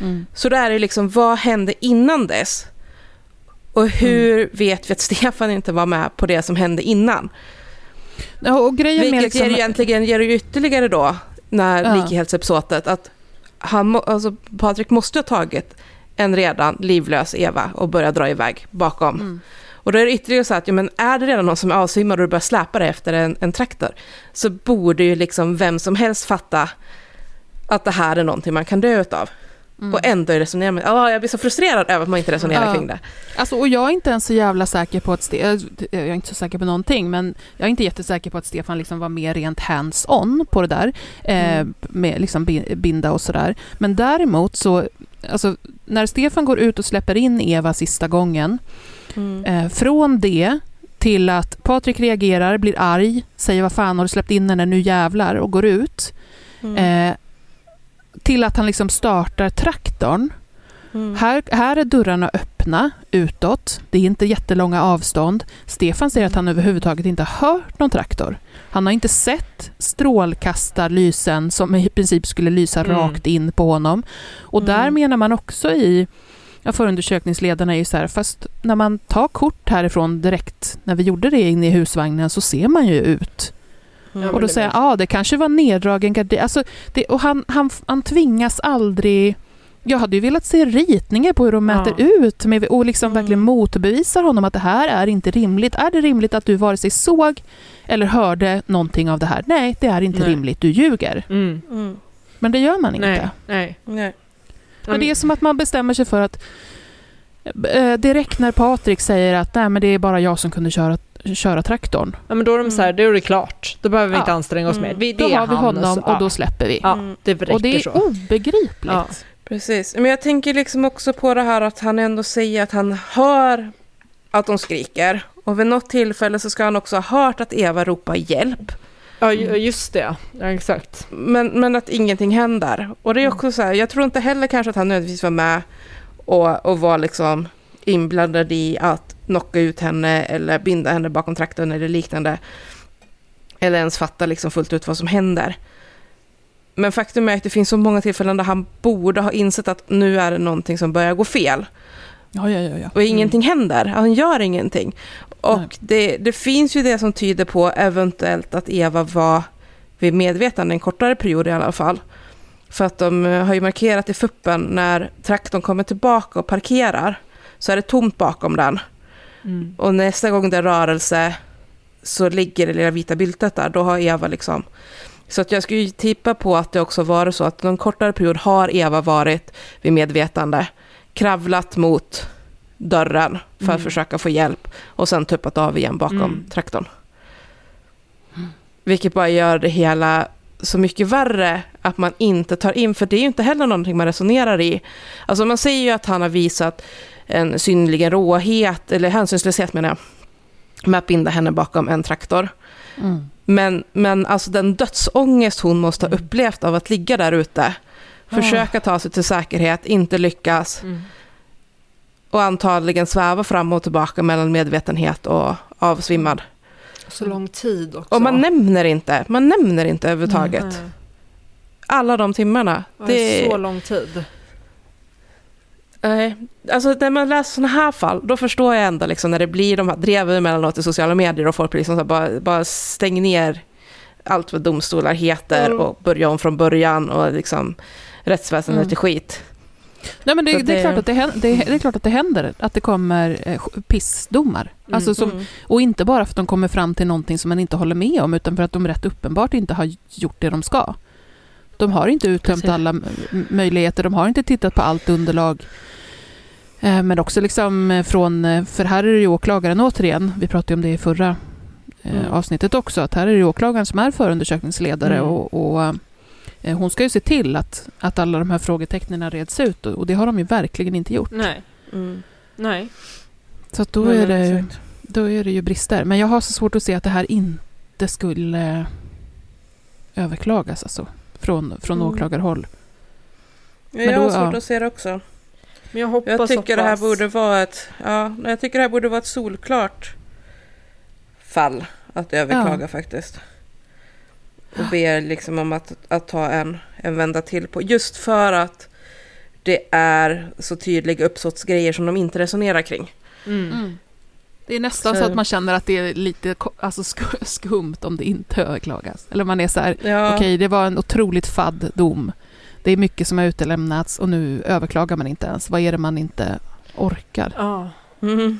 Mm. Så där är liksom, vad hände innan dess? Och hur vet vi att [laughs] Stefan inte var med på det som hände innan? Ja, och grejen med Vilket liksom, ger egentligen ger ytterligare då, när Ja. likhetsepisodet, att han, alltså, Patrik måste ha tagit en redan livlös Eva och börjat dra iväg bakom. Mm. Och då är det ytterligare så att, ja, men är det redan någon som är avsvimmad och du börjar släpa det efter en, en traktor, så borde ju liksom vem som helst fatta att det här är någonting man kan dö utav. Mm. Och ändå resonerar man, ja, jag blir så frustrerad över att man inte resonerar Ja. kring det. Alltså, och jag är inte ens så jävla säker på att Ste- jag är inte så säker på någonting, men jag är inte jättesäker på att Stefan liksom var mer rent hands-on på det där, eh, Mm. med liksom bi- binda och sådär. Men däremot så, alltså, när Stefan går ut och släpper in Eva sista gången, eh, från det till att Patrik reagerar, blir arg, säger vad fan har du släppt in henne nu jävlar och går ut, Mm. eh, till att han liksom startar traktorn Mm. här, här är dörrarna öppna utåt. Det är inte jättelånga avstånd. Stefan säger att han överhuvudtaget inte har hört någon traktor. Han har inte sett strålkastarlysen som i princip skulle lysa Mm. rakt in på honom. Och Mm. där menar man också i ja, förundersökningsledarna är ju så här, fast när man tar kort härifrån direkt, när vi gjorde det inne i husvagnen, så ser man ju ut. Ja, Och men då säger jag, vet ja det kanske var neddragen gardin. Alltså, det, och han, han, han tvingas aldrig... Jag hade ju velat se ritningar på hur de Ja. mäter ut med, och liksom Mm. verkligen motbevisar honom att det här är inte rimligt. Är det rimligt att du vare sig såg eller hörde någonting av det här? Nej, det är inte Nej. rimligt. Du ljuger. Mm. Mm. Men det gör man inte. Nej, nej. Nej. Och det är som att man bestämmer sig för att eh, direkt när Patrik säger att nej, men det är bara jag som kunde köra, köra traktorn. Ja, men då är de så här, då är det klart. Då behöver vi Ja. inte anstränga oss Mm. mer. Vi, det Då är har vi han, honom så- och då släpper vi. Ja, Mm. det räcker och det är så. obegripligt. Ja. Precis, men jag tänker liksom också på det här att han ändå säger att han hör att de skriker. Och vid något tillfälle så ska han också ha hört att Eva ropar hjälp. Ja, ju- just det. Ja, exakt. Men, men att ingenting händer. Och det är också så här, jag tror inte heller kanske att han nödvändigtvis var med och, och var liksom inblandad i att knocka ut henne eller binda henne bakom traktorn eller liknande. Eller ens fatta liksom fullt ut vad som händer. Men faktum är att det finns så många tillfällen där han borde ha insett att nu är det någonting som börjar gå fel. Ja, ja, ja. ja. och ingenting händer. Han gör ingenting. Och det, det finns ju det som tyder på eventuellt att Eva var vid medvetande en kortare period i alla fall. För att de eh, har ju markerat i fuppen när traktorn kommer tillbaka och parkerar så är det tomt bakom den. Mm. Och nästa gång det är rörelse så ligger det lilla vita byltet där. Då har Eva liksom... Så att jag skulle ju tippa på att det också var så att någon kortare period har Eva varit vid medvetande, kravlat mot dörren för att Mm. försöka få hjälp och sen tuppat av igen bakom Mm. traktorn. Vilket bara gör det hela så mycket värre att man inte tar in, för det är ju inte heller någonting man resonerar i. Alltså man säger ju att han har visat en synnerligen råhet, eller hänsynslöshet menar jag, med att binda henne bakom en traktor. Mm. Men, men alltså den dödsångest hon måste ha upplevt av att ligga där ute, försöka ta sig till säkerhet, inte lyckas Mm. och antagligen sväva fram och tillbaka mellan medvetenhet och avsvimmad. Så lång tid också. Och man nämner inte, man nämner inte överhuvudtaget Nej. alla de timmarna. Det, är så lång tid. Nej, alltså när man läser sådana här fall, då förstår jag ändå liksom när det blir de här dreven emellanåt i sociala medier och folk liksom så bara, bara stäng ner allt vad domstolar heter Mm. och börja om från början och liksom rättsväsendet Mm. är skit. Nej, men det, det, är klart att det, händer, det, det är klart att det händer att det kommer eh, pissdomar. Alltså som, Mm. Och inte bara för att de kommer fram till någonting som man inte håller med om, utan för att de rätt uppenbart inte har gjort det de ska. De har inte uttömt alla möjligheter, de har inte tittat på allt underlag. Eh, Men också liksom eh, från, eh, för här är det ju åklagaren återigen, vi pratade om det i förra Mm. avsnittet också, att här är det åklagaren som är förundersökningsledare Mm. och, och hon ska ju se till att, att alla de här frågetecknen reds ut och det har de ju verkligen inte gjort. Nej. Mm. Nej. Så då, Nej, är det, då är det ju brister. Men jag har så svårt att se att det här inte skulle överklagas alltså, från, från Mm. åklagarhåll. Ja, Men jag har svårt ja. att se det också. Men jag hoppas Jag tycker det här borde vara ett, ja, jag tycker det här borde vara ett solklart fall att överklaga faktiskt. Och be liksom om att, att ta en, en vända till på. Just för att det är så tydliga uppsåtsgrejer som de inte resonerar kring. Mm. Det är nästan så, Så- att man känner att det är lite alltså sk- [laughs] skumt om det inte överklagas. Eller man är så här, Ja, okej det var en otroligt fadd dom. Det är mycket som har utelämnats och nu överklagar man inte ens. Vad är det man inte orkar? Ja. Mhm.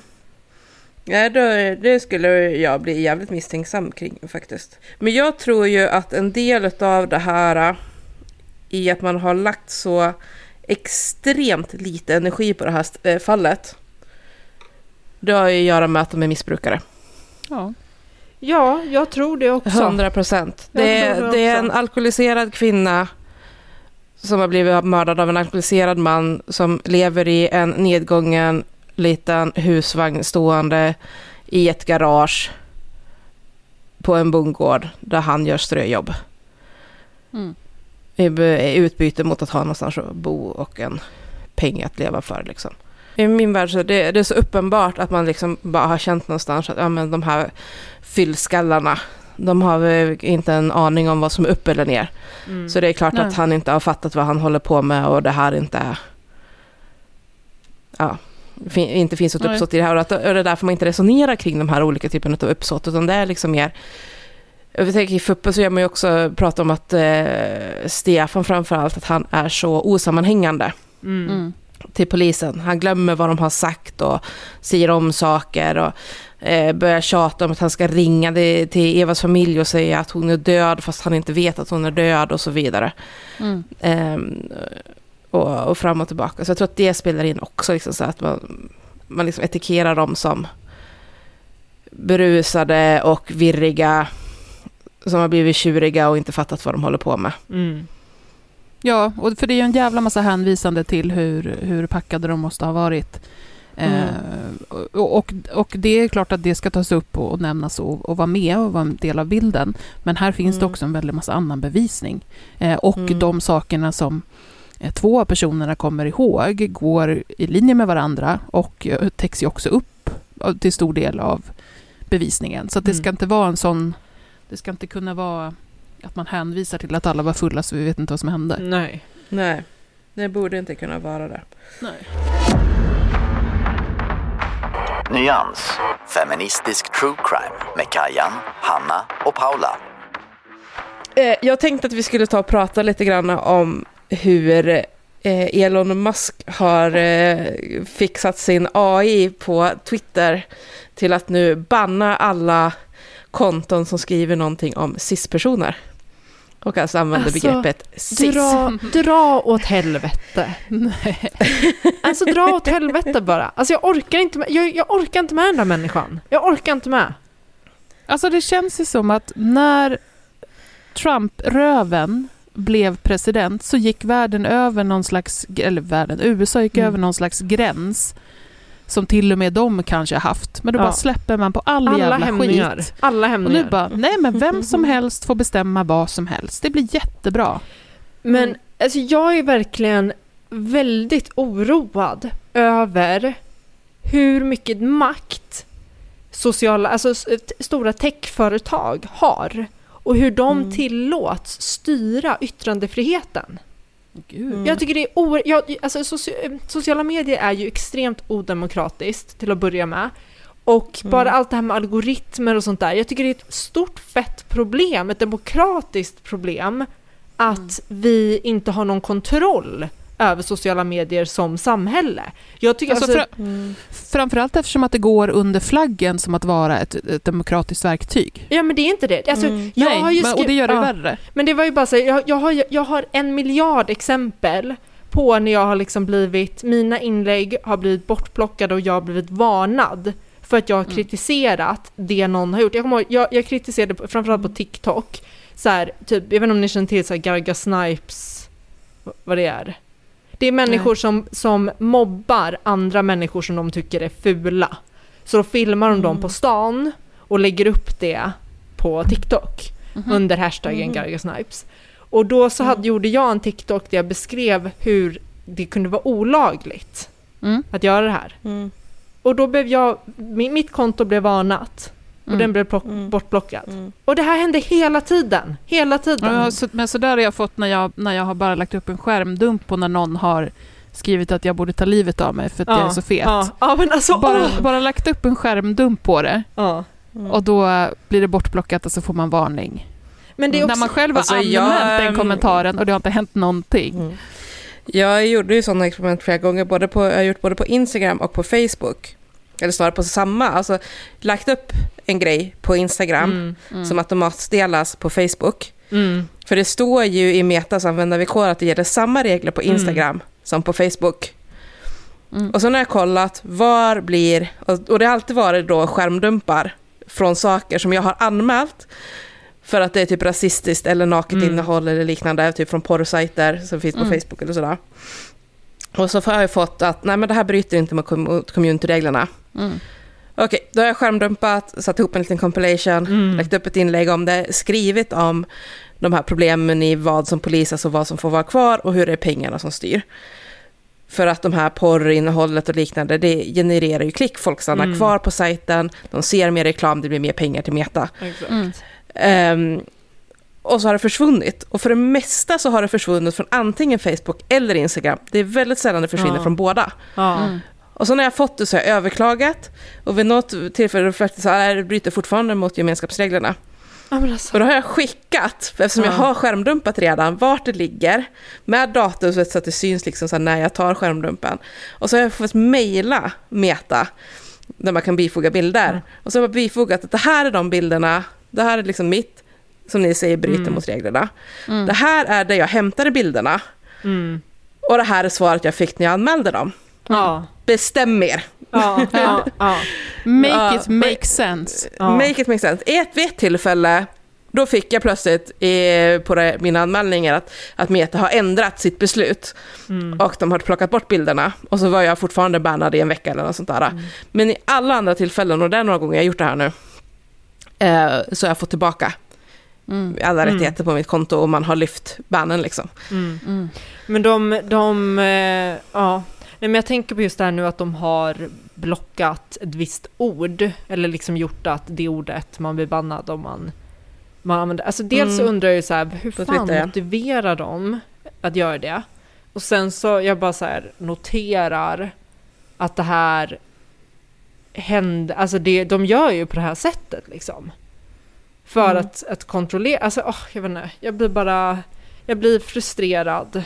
Ja, då, det skulle jag bli jävligt misstänksam kring faktiskt. Men jag tror ju att en del av det här i att man har lagt så extremt lite energi på det här eh, fallet. Det har ju att göra med att de är missbrukare. Ja. ja, jag tror det också. 100 procent. Det, det det är en alkoholiserad kvinna som har blivit mördad av en alkoholiserad man som lever i en nedgången liten husvagn stående i ett garage på en bondgård där han gör ströjobb. Mm. I utbyte mot att ha någonstans att bo och en peng att leva för. Liksom. I min värld så är det, det är så uppenbart att man liksom bara har känt någonstans att ja, men de här fyllskallarna, de har inte en aning om vad som är upp eller ner. Mm. Så det är klart Nej. att han inte har fattat vad han håller på med och det här inte är... Ja, fin, inte finns ett Nej. uppsåt i det här. Och, att, och det är därför man inte resonerar kring de här olika typerna av uppsåt. Utan det är liksom mer... Jag tänker i FUPPE så gör man ju också prata om att eh, Stefan framförallt, att han är så osammanhängande Mm. Mm. Till polisen. Han glömmer vad de har sagt och säger om saker och eh, börjar tjata om att han ska ringa till Evas familj och säga att hon är död fast han inte vet att hon är död och så vidare. Mm. Ehm, och, och fram och tillbaka. Så jag tror att det spelar in också, liksom, så att man, man liksom etikerar dem som berusade och virriga som har blivit tjuriga och inte fattat vad de håller på med. Mm. Ja, och för det är ju en jävla massa hänvisande till hur, hur packade de måste ha varit. Mm. Eh, och, och, det är klart att det ska tas upp och, och nämnas och, och vara med och vara en del av bilden. Men här finns det Mm. också en väldig massa annan bevisning. Eh, och Mm. de sakerna som eh, två av personerna kommer ihåg går i linje med varandra och eh, täcks ju också upp till stor del av bevisningen. Så det Mm. ska inte vara en sån... Det ska inte kunna vara att man hänvisar till att alla var fulla så vi vet inte vad som hände. Nej. Nej, det borde inte kunna vara det. Nej. Nyans, feministisk true crime med Kajan, Hanna och Paula. Eh, jag tänkte att vi skulle ta och prata lite grann om hur eh, Elon Musk har eh, fixat sin AI på Twitter till att nu banna alla konton som skriver någonting om cis-personer. Och alltså använder Alltså, begreppet cis. Dra, dra åt helvete. Nej. [laughs] Alltså dra åt helvete bara. Alltså jag orkar inte med, jag, jag orkar inte med den där människan. Jag orkar inte med. Alltså det känns ju som att när Trump-röven blev president så gick världen över någon slags, eller världen, USA gick Mm. över någon slags gräns som till och med de kanske har haft. Men då Ja. bara släpper man på all Alla jävla hämningar. skit. Alla Och hämningar. nu bara, nej men vem [laughs] som helst får bestämma vad som helst. Det blir jättebra. Men Mm. alltså, jag är verkligen väldigt oroad över hur mycket makt sociala, alltså stora techföretag har och hur de Mm. tillåts styra yttrandefriheten. Mm. Jag tycker det är oer... jag, alltså, soci- sociala medier är ju extremt odemokratiskt till att börja med. Och Mm. bara allt det här med algoritmer och sånt där. Jag tycker det är ett stort fett problem, ett demokratiskt problem, att Mm. vi inte har någon kontroll över sociala medier som samhälle. Jag tycker Alltså, alltså, fra- Mm. framförallt eftersom att det går under flaggen som att vara ett, ett demokratiskt verktyg. Ja men det är inte det. Alltså, Mm. jag Nej, har ju men, och det gör det ja. värre. Men det var ju bara så, jag, jag, har, jag har en miljard exempel på när jag har liksom blivit, mina inlägg har blivit bortplockade och jag har blivit varnad för att jag har Mm. kritiserat det någon har gjort. Jag, ihåg, jag, jag kritiserade framförallt på TikTok, så här, typ, jag vet inte om ni känner till så här Garga Snipes, vad det är? Det är människor som, som mobbar andra människor som de tycker är fula. Så då filmar de dem Mm. på stan och lägger upp det på TikTok Mhm. under hashtaggen Mm. Garga Snipes. Och då så hade, gjorde jag en TikTok där jag beskrev hur det kunde vara olagligt Mm. att göra det här. Mm. Och då blev jag, mi- mitt konto blev varnat och Mm. den blev plock, Mm. bortplockad. Mm. Och det här hände hela tiden, hela tiden. Ja, så, men så där har jag fått när jag, när jag har bara lagt upp en skärmdump på när någon har skrivit att jag borde ta livet av mig för att jag är så fet. Ja, ja men alltså Bara, åh! bara lagt upp en skärmdump på det Ja. Mm. och då blir det bortplockat och så får man varning. Men det är också... När man själv har Alltså, anmält jag, den kommentaren och det har inte hänt någonting. Mm. Jag gjorde ju sådana experiment flera gånger, både på, jag har gjort både på Instagram och på Facebook. Eller snarare på samma, alltså lagt upp en grej på Instagram Mm, Mm. som automatsdelas på Facebook. mm, För det står ju i Metas användarvillkor att det gäller samma regler på Instagram som på Facebook. Mm. Och så när jag kollat, var blir, och, det har alltid varit då skärmdumpar från saker som jag har anmält för att det är typ rasistiskt eller naket Mm. innehåll eller liknande, typ från porrsajter som finns på Mm. Facebook eller sådär. Och så har jag fått att nej men det här bryter inte mot communityreglerna. Mm. Okej, då har jag skärmdumpat, satt ihop en liten compilation, Mm. lagt upp ett inlägg om det, skrivit om de här problemen i vad som polisas och vad som får vara kvar och hur det är pengarna som styr. För att de här porrinnehållet och liknande, det genererar ju klick, folk stannar Mm. kvar på sajten, de ser mer reklam, det blir mer pengar till Meta. Mm. Ehm, och så har det försvunnit. Och för det mesta så har det försvunnit från antingen Facebook eller Instagram. Det är väldigt sällan det försvinner Ja. från båda. Ja. Mm. Och så när jag fått det så har jag överklagat. Och vid något tillfälle faktiskt så här, det bryter fortfarande mot gemenskapsreglerna. Ja, men alltså. Och då har jag skickat, eftersom jag Ja. har skärmdumpat redan, vart det ligger. Med datum så att det syns liksom så när jag tar skärmdumpen. Och så har jag fått mejla Meta, där man kan bifoga bilder. Mm. Och så har jag bifogat att det här är de bilderna, det här är liksom mitt, som ni säger bryter Mm. mot reglerna. Mm. Det här är där jag hämtade bilderna. Mm. Och det här är svaret jag fick när jag anmälde dem. Ja. Bestäm er. Ja. Ja. Ja. Make it make sense. Ja. Make it make sense. Ett, vid ett tillfälle, då fick jag plötsligt på det, mina anmälningar att, att Meta har ändrat sitt beslut. Mm. Och de har plockat bort bilderna. Och så var jag fortfarande bannad i en vecka eller något sånt där. Mm. Men i alla andra tillfällen, och det är några gånger jag har gjort det här nu, eh, så har jag fått tillbaka Mm. alla Mm. rättigheter på mitt konto och man har lyft bannen liksom. Mm. Mm. Men de, de eh, ja. Nej, men jag tänker på just det här nu att de har blockat ett visst ord, eller liksom gjort att det ordet man blir bannad om man, man använder. Alltså dels Mm. undrar jag ju så här, hur På fan Twitter, motiverar de att göra det? Och sen så, jag bara så här noterar att det här händer, alltså det, de gör ju på det här sättet liksom. För Mm. att, att kontrollera, alltså åh, jag vet inte, jag blir bara, jag blir frustrerad.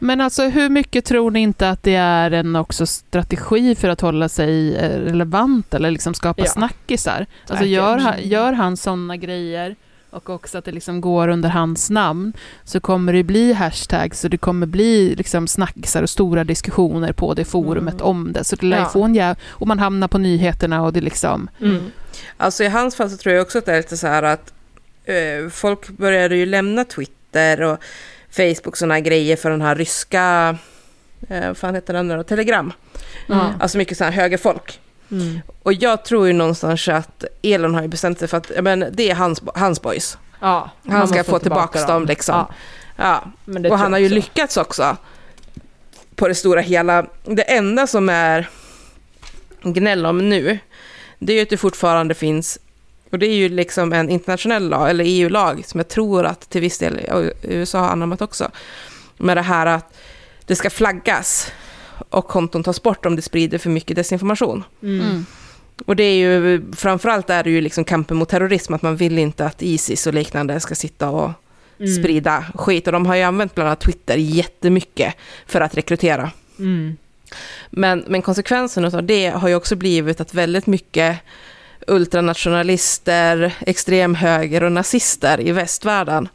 Men alltså hur mycket tror ni inte att det är en också strategi för att hålla sig eh, relevant eller liksom skapa Ja. snackisar? Alltså gör, gör han sådana grejer och också att det liksom går under hans namn så kommer det bli hashtags och det kommer bli liksom snackisar och stora diskussioner på det forumet Mm. om det. Så det lär Ja. få en jäv... Och man hamnar på nyheterna och det liksom... Mm. Alltså i hans fall så tror jag också att det är lite så här att eh, folk började ju lämna Twitter och Facebook sådana här grejer för den här ryska, eh, vad fan heter den nu då, Telegram. Ja. Alltså mycket så här högerfolk. Mm. Och jag tror ju någonstans att Elon har ju bestämt sig för att men det är hans, hans boys. Ja, Han ska få tillbaka dem liksom. Ja, Ja. Och han har ju också. lyckats också. På det stora hela. Det enda som är gnäll om nu, det är ju att det fortfarande finns, och det är ju liksom en internationell lag, eller EU-lag, som jag tror att till viss del och USA har anammat också, med det här att det ska flaggas och konton tas bort om det sprider för mycket desinformation. Mm. Mm. Och det är ju, framförallt är det ju liksom kampen mot terrorism, att man vill inte att Isis och liknande ska sitta och Mm. sprida skit. Och de har ju använt bland annat Twitter jättemycket för att rekrytera. Mm. Men, men konsekvensen av det har ju också blivit att väldigt mycket ultranationalister, extremhöger och nazister i västvärlden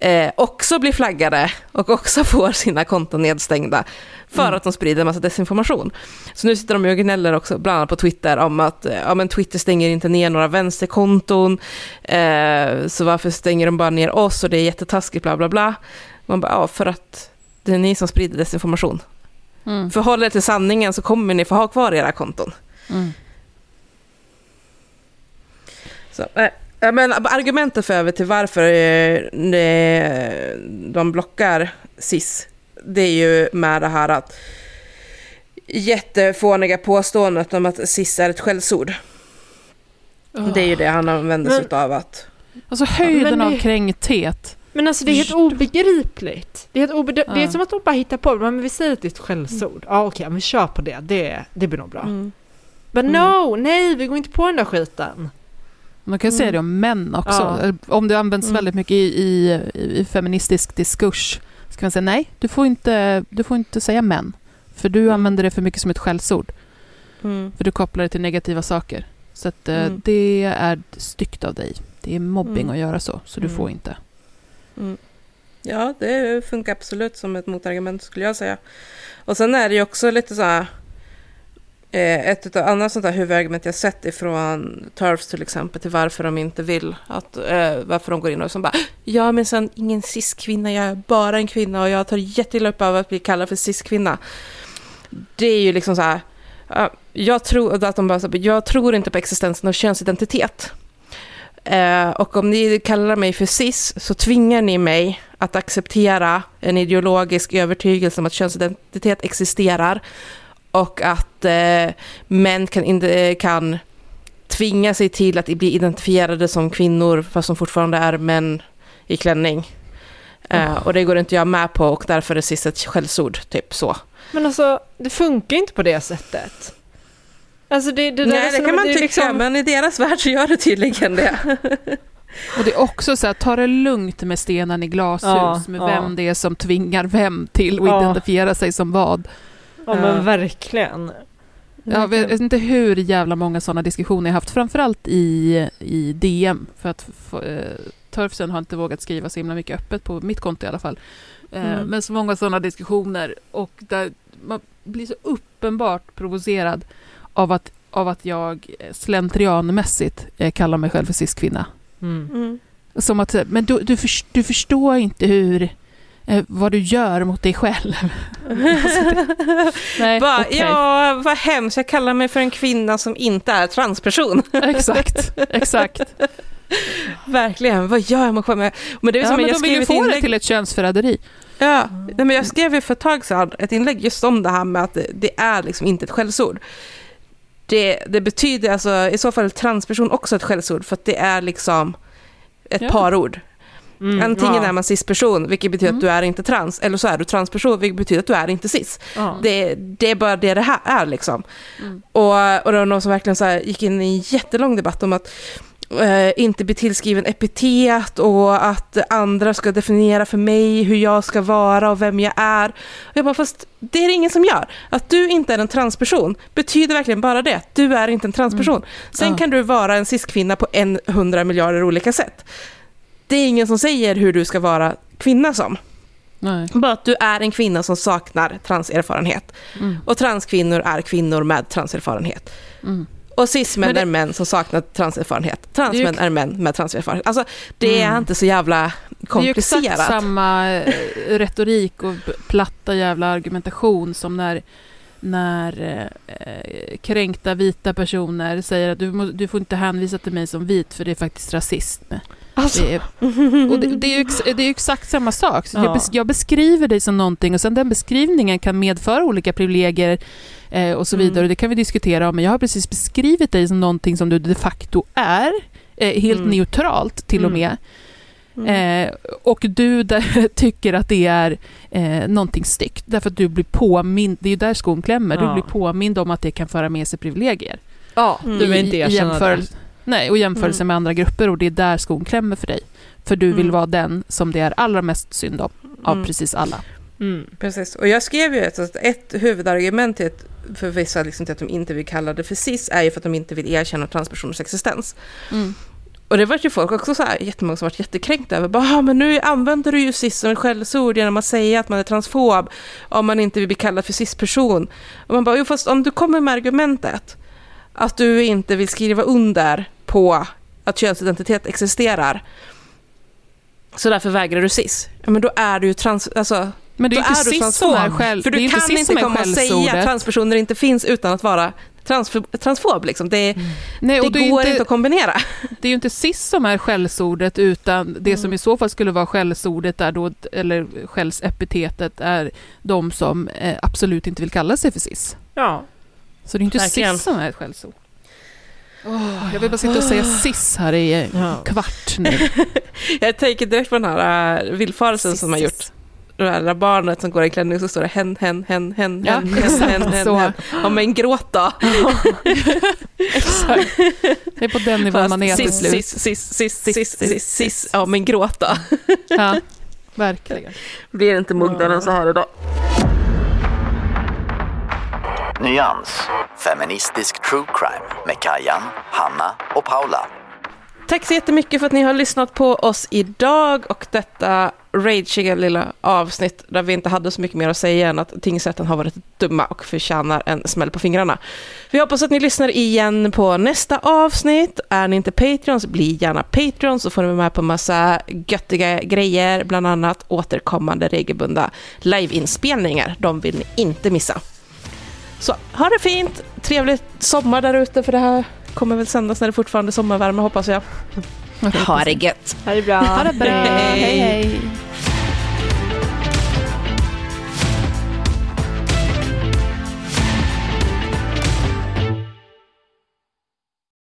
eh, också blir flaggade och också [laughs] får sina konton nedstängda för Mm. att de sprider en massa desinformation. Så nu sitter de och gnäller också, bland annat på Twitter, om att eh, ja, men Twitter stänger inte ner några vänsterkonton, eh, så varför stänger de bara ner oss och det är jättetaskigt, bla bla bla. Man bara, ja, för att det är ni som sprider desinformation. Mm. Förhåll er till sanningen så kommer ni få ha kvar era konton. Mm. Så, eh, ja, men argumentet för över till varför eh, det- de blockar SIS, det är ju med det här att jättefåniga påståendet om att SIS är ett skällsord. Det är ju det han använder sig Men- av att... Alltså höjden Men det- av kränkthet. Men alltså det är helt obegripligt. Det är, helt obe- det är Ja. som att de bara hittar på, men vi säger att det är ett skällsord. Ja okej, men vi kör på det. Det, det blir nog bra. Mm. Men Mm. no, nej vi går inte på den där skiten. Man kan ju säga det om män också. Ja. Om det används Mm. väldigt mycket i, i, i feministisk diskurs så kan man säga nej, du får inte, du får inte säga män. För du Mm. använder det för mycket som ett skällsord. Mm. För du kopplar det till negativa saker. Så att, eh, Mm. det är styggt av dig. Det är mobbing Mm. att göra så, så du Mm. får inte. Mm. Ja, det funkar absolut som ett motargument skulle jag säga. Och sen är det ju också lite så här, Eh, ett av andra sånt här huvudargument jag sett ifrån Turfs till exempel till varför de inte vill att, eh, varför de går in och som bara, ja men sen ingen cis-kvinna, jag är bara en kvinna och jag tar jätteilla upp av att bli kallad för cis-kvinna. Det är ju liksom så här, jag tror att de bara, jag tror inte på existensen av könsidentitet. Eh, och om ni kallar mig för cis så tvingar ni mig att acceptera en ideologisk övertygelse om att könsidentitet existerar och att eh, män kan, inte, kan tvinga sig till att bli identifierade som kvinnor fast de fortfarande är män i klänning. Eh, och det går inte jag med på och därför är cis ett skällsord, typ så. Men alltså, det funkar inte på det sättet. Alltså det, det där Nej, det kan man är tycka, liksom- men i deras värld så gör det tydligen det. [laughs] Och det är också så här, ta det lugnt med stenen i glashus, Ja, med ja. vem det är som tvingar vem till att Ja. identifiera sig som vad. Ja men verkligen. Jag vet inte hur jävla många sådana diskussioner jag haft, framförallt i, i DM, för att eh, Turfsen har inte vågat skriva så himla mycket öppet på mitt konto i alla fall. Eh, Mm. Men så många sådana diskussioner och där man blir så uppenbart provocerad av att, av att jag slentrianmässigt eh, kallar mig själv för cis-kvinna. Mm. Mm. Som att, men du, du, förs- du förstår inte hur, eh, vad du gör mot dig själv. Det- [laughs] Nej, Bara, okej. Ja, vad hemskt, jag kallar mig för en kvinna som inte är transperson. [laughs] Exakt, exakt. [laughs] Verkligen, vad gör jag mot själv? Men det är Ja, som men jag de vill ju få det inlägg. till ett könsförräderi. Ja, nej, men jag skrev ju för ett tag sedan ett inlägg just om det här med att det, det är liksom inte ett skällsord. Det, det betyder alltså i så fall transperson också ett skällsord för att det är liksom ett Ja. parord. Mm, Antingen ja. är man cisperson, vilket betyder att du är inte trans, eller så är du transperson, vilket betyder att du är inte cis. Ja. Det, det är bara det det här är liksom. Mm. Och, och det var någon som verkligen så här, gick in i en jättelång debatt om att eh, inte bli tillskriven epitet och att andra ska definiera för mig hur jag ska vara och vem jag är. Och jag bara, fast det är det ingen som gör. Att du inte är en transperson betyder verkligen bara det. Du är inte en transperson. Sen Ja. kan du vara en cis-kvinna på en hundra miljarder olika sätt. Det är ingen som säger hur du ska vara kvinna som. Nej. Bara att du är en kvinna som saknar transerfarenhet. Mm. Och transkvinnor är kvinnor med transerfarenhet. Mm. Och cismän Men det- är män som saknar transerfarenhet. Transmän är är, män med transerfarenhet. Alltså, det är Mm. inte så jävla Det är ju komplicerat. exakt samma eh, retorik och platta jävla argumentation som när, när eh, kränkta vita personer säger att du, må, du får inte hänvisa till mig som vit för det är faktiskt rasism. Alltså, Det är, och det, det, är ju ex, det är ju exakt samma sak. Så Ja. Jag, bes, jag beskriver dig som någonting och sen den beskrivningen kan medföra olika privilegier eh, och så Mm. vidare. Och det kan vi diskutera om, men jag har precis beskrivit dig som någonting som du de facto är. Eh, helt Mm. neutralt till och Mm. med. mm. Eh, och du där, [laughs] tycker att det är eh, någonting styggt. Därför att du blir påmind, det är ju där skon klämmer, Ja. du blir påmind om att det kan föra med sig privilegier. Ja, Mm. du vill inte erkänna det. Nej, och jämförelse Mm. med andra grupper och det är där skon klämmer för dig. För du vill Mm. vara den som det är allra mest synd om av Mm. precis alla. Mm. Precis, och jag skrev ju ett, att ett huvudargument till att, för vissa liksom, till att de inte vill kalla det för cis är ju för att de inte vill erkänna transpersoners existens. Och det var ju folk också så här, jättemånga som varit jättekränkta över, bara, "Ah, men nu använder du ju cis som ett skällsord genom att säga att man är transfob om man inte vill bli kallad för cis-person. Och man bara, jo fast om du kommer med argumentet att du inte vill skriva under på att könsidentitet existerar, så därför vägrar du cis. Ja, men då är du ju trans, alltså, Men det är då ju inte är du cis som är själv... För du inte kan inte komma och säga att transpersoner inte finns utan att vara transf- transfob. Liksom. Det, Nej, och det det, går inte, inte att kombinera. det är ju inte cis som är skällsordet utan det Mm. som i så fall skulle vara skällsordet är då, eller skällsepitetet är de som eh, absolut inte vill kalla sig för cis. Ja. Så det är inte Verkligen. cis som är ett skällsord. Åh, jag vill bara sitta och säga cis här i en Ja. kvart nu. [laughs] Jag tänker direkt på den här uh, villfarelsen som man har gjort. Det här barnet som går i klänning så står det hen, hen, hen, hen, Ja, hen, hen, exakt hen, hen, så. hen. Ja men gråt då. [laughs] Exakt. Det är på den nivån man är till slut. cis, cis, cis, cis, cis, cis. Ja men gråt då. Ja, verkligen. Blir inte muggare än så här idag. Nyans. Feministisk true crime med Kajan, Hanna och Paula. Tack så jättemycket för att ni har lyssnat på oss idag och detta ragiga lilla avsnitt där vi inte hade så mycket mer att säga än att tingsrätten har varit dumma och förtjänar en smäll på fingrarna. Vi hoppas att ni lyssnar igen på nästa avsnitt. Är ni inte Patreons, bli gärna Patreons så får ni vara med på massa göttiga grejer, bland annat återkommande regelbundna liveinspelningar. De vill ni inte missa. Så ha det fint, trevlig sommar där ute för det här kommer väl sändas när det fortfarande är sommarvärme hoppas jag. Ha det gött! Ha det bra. Ha det bra. Hej. hej. hej.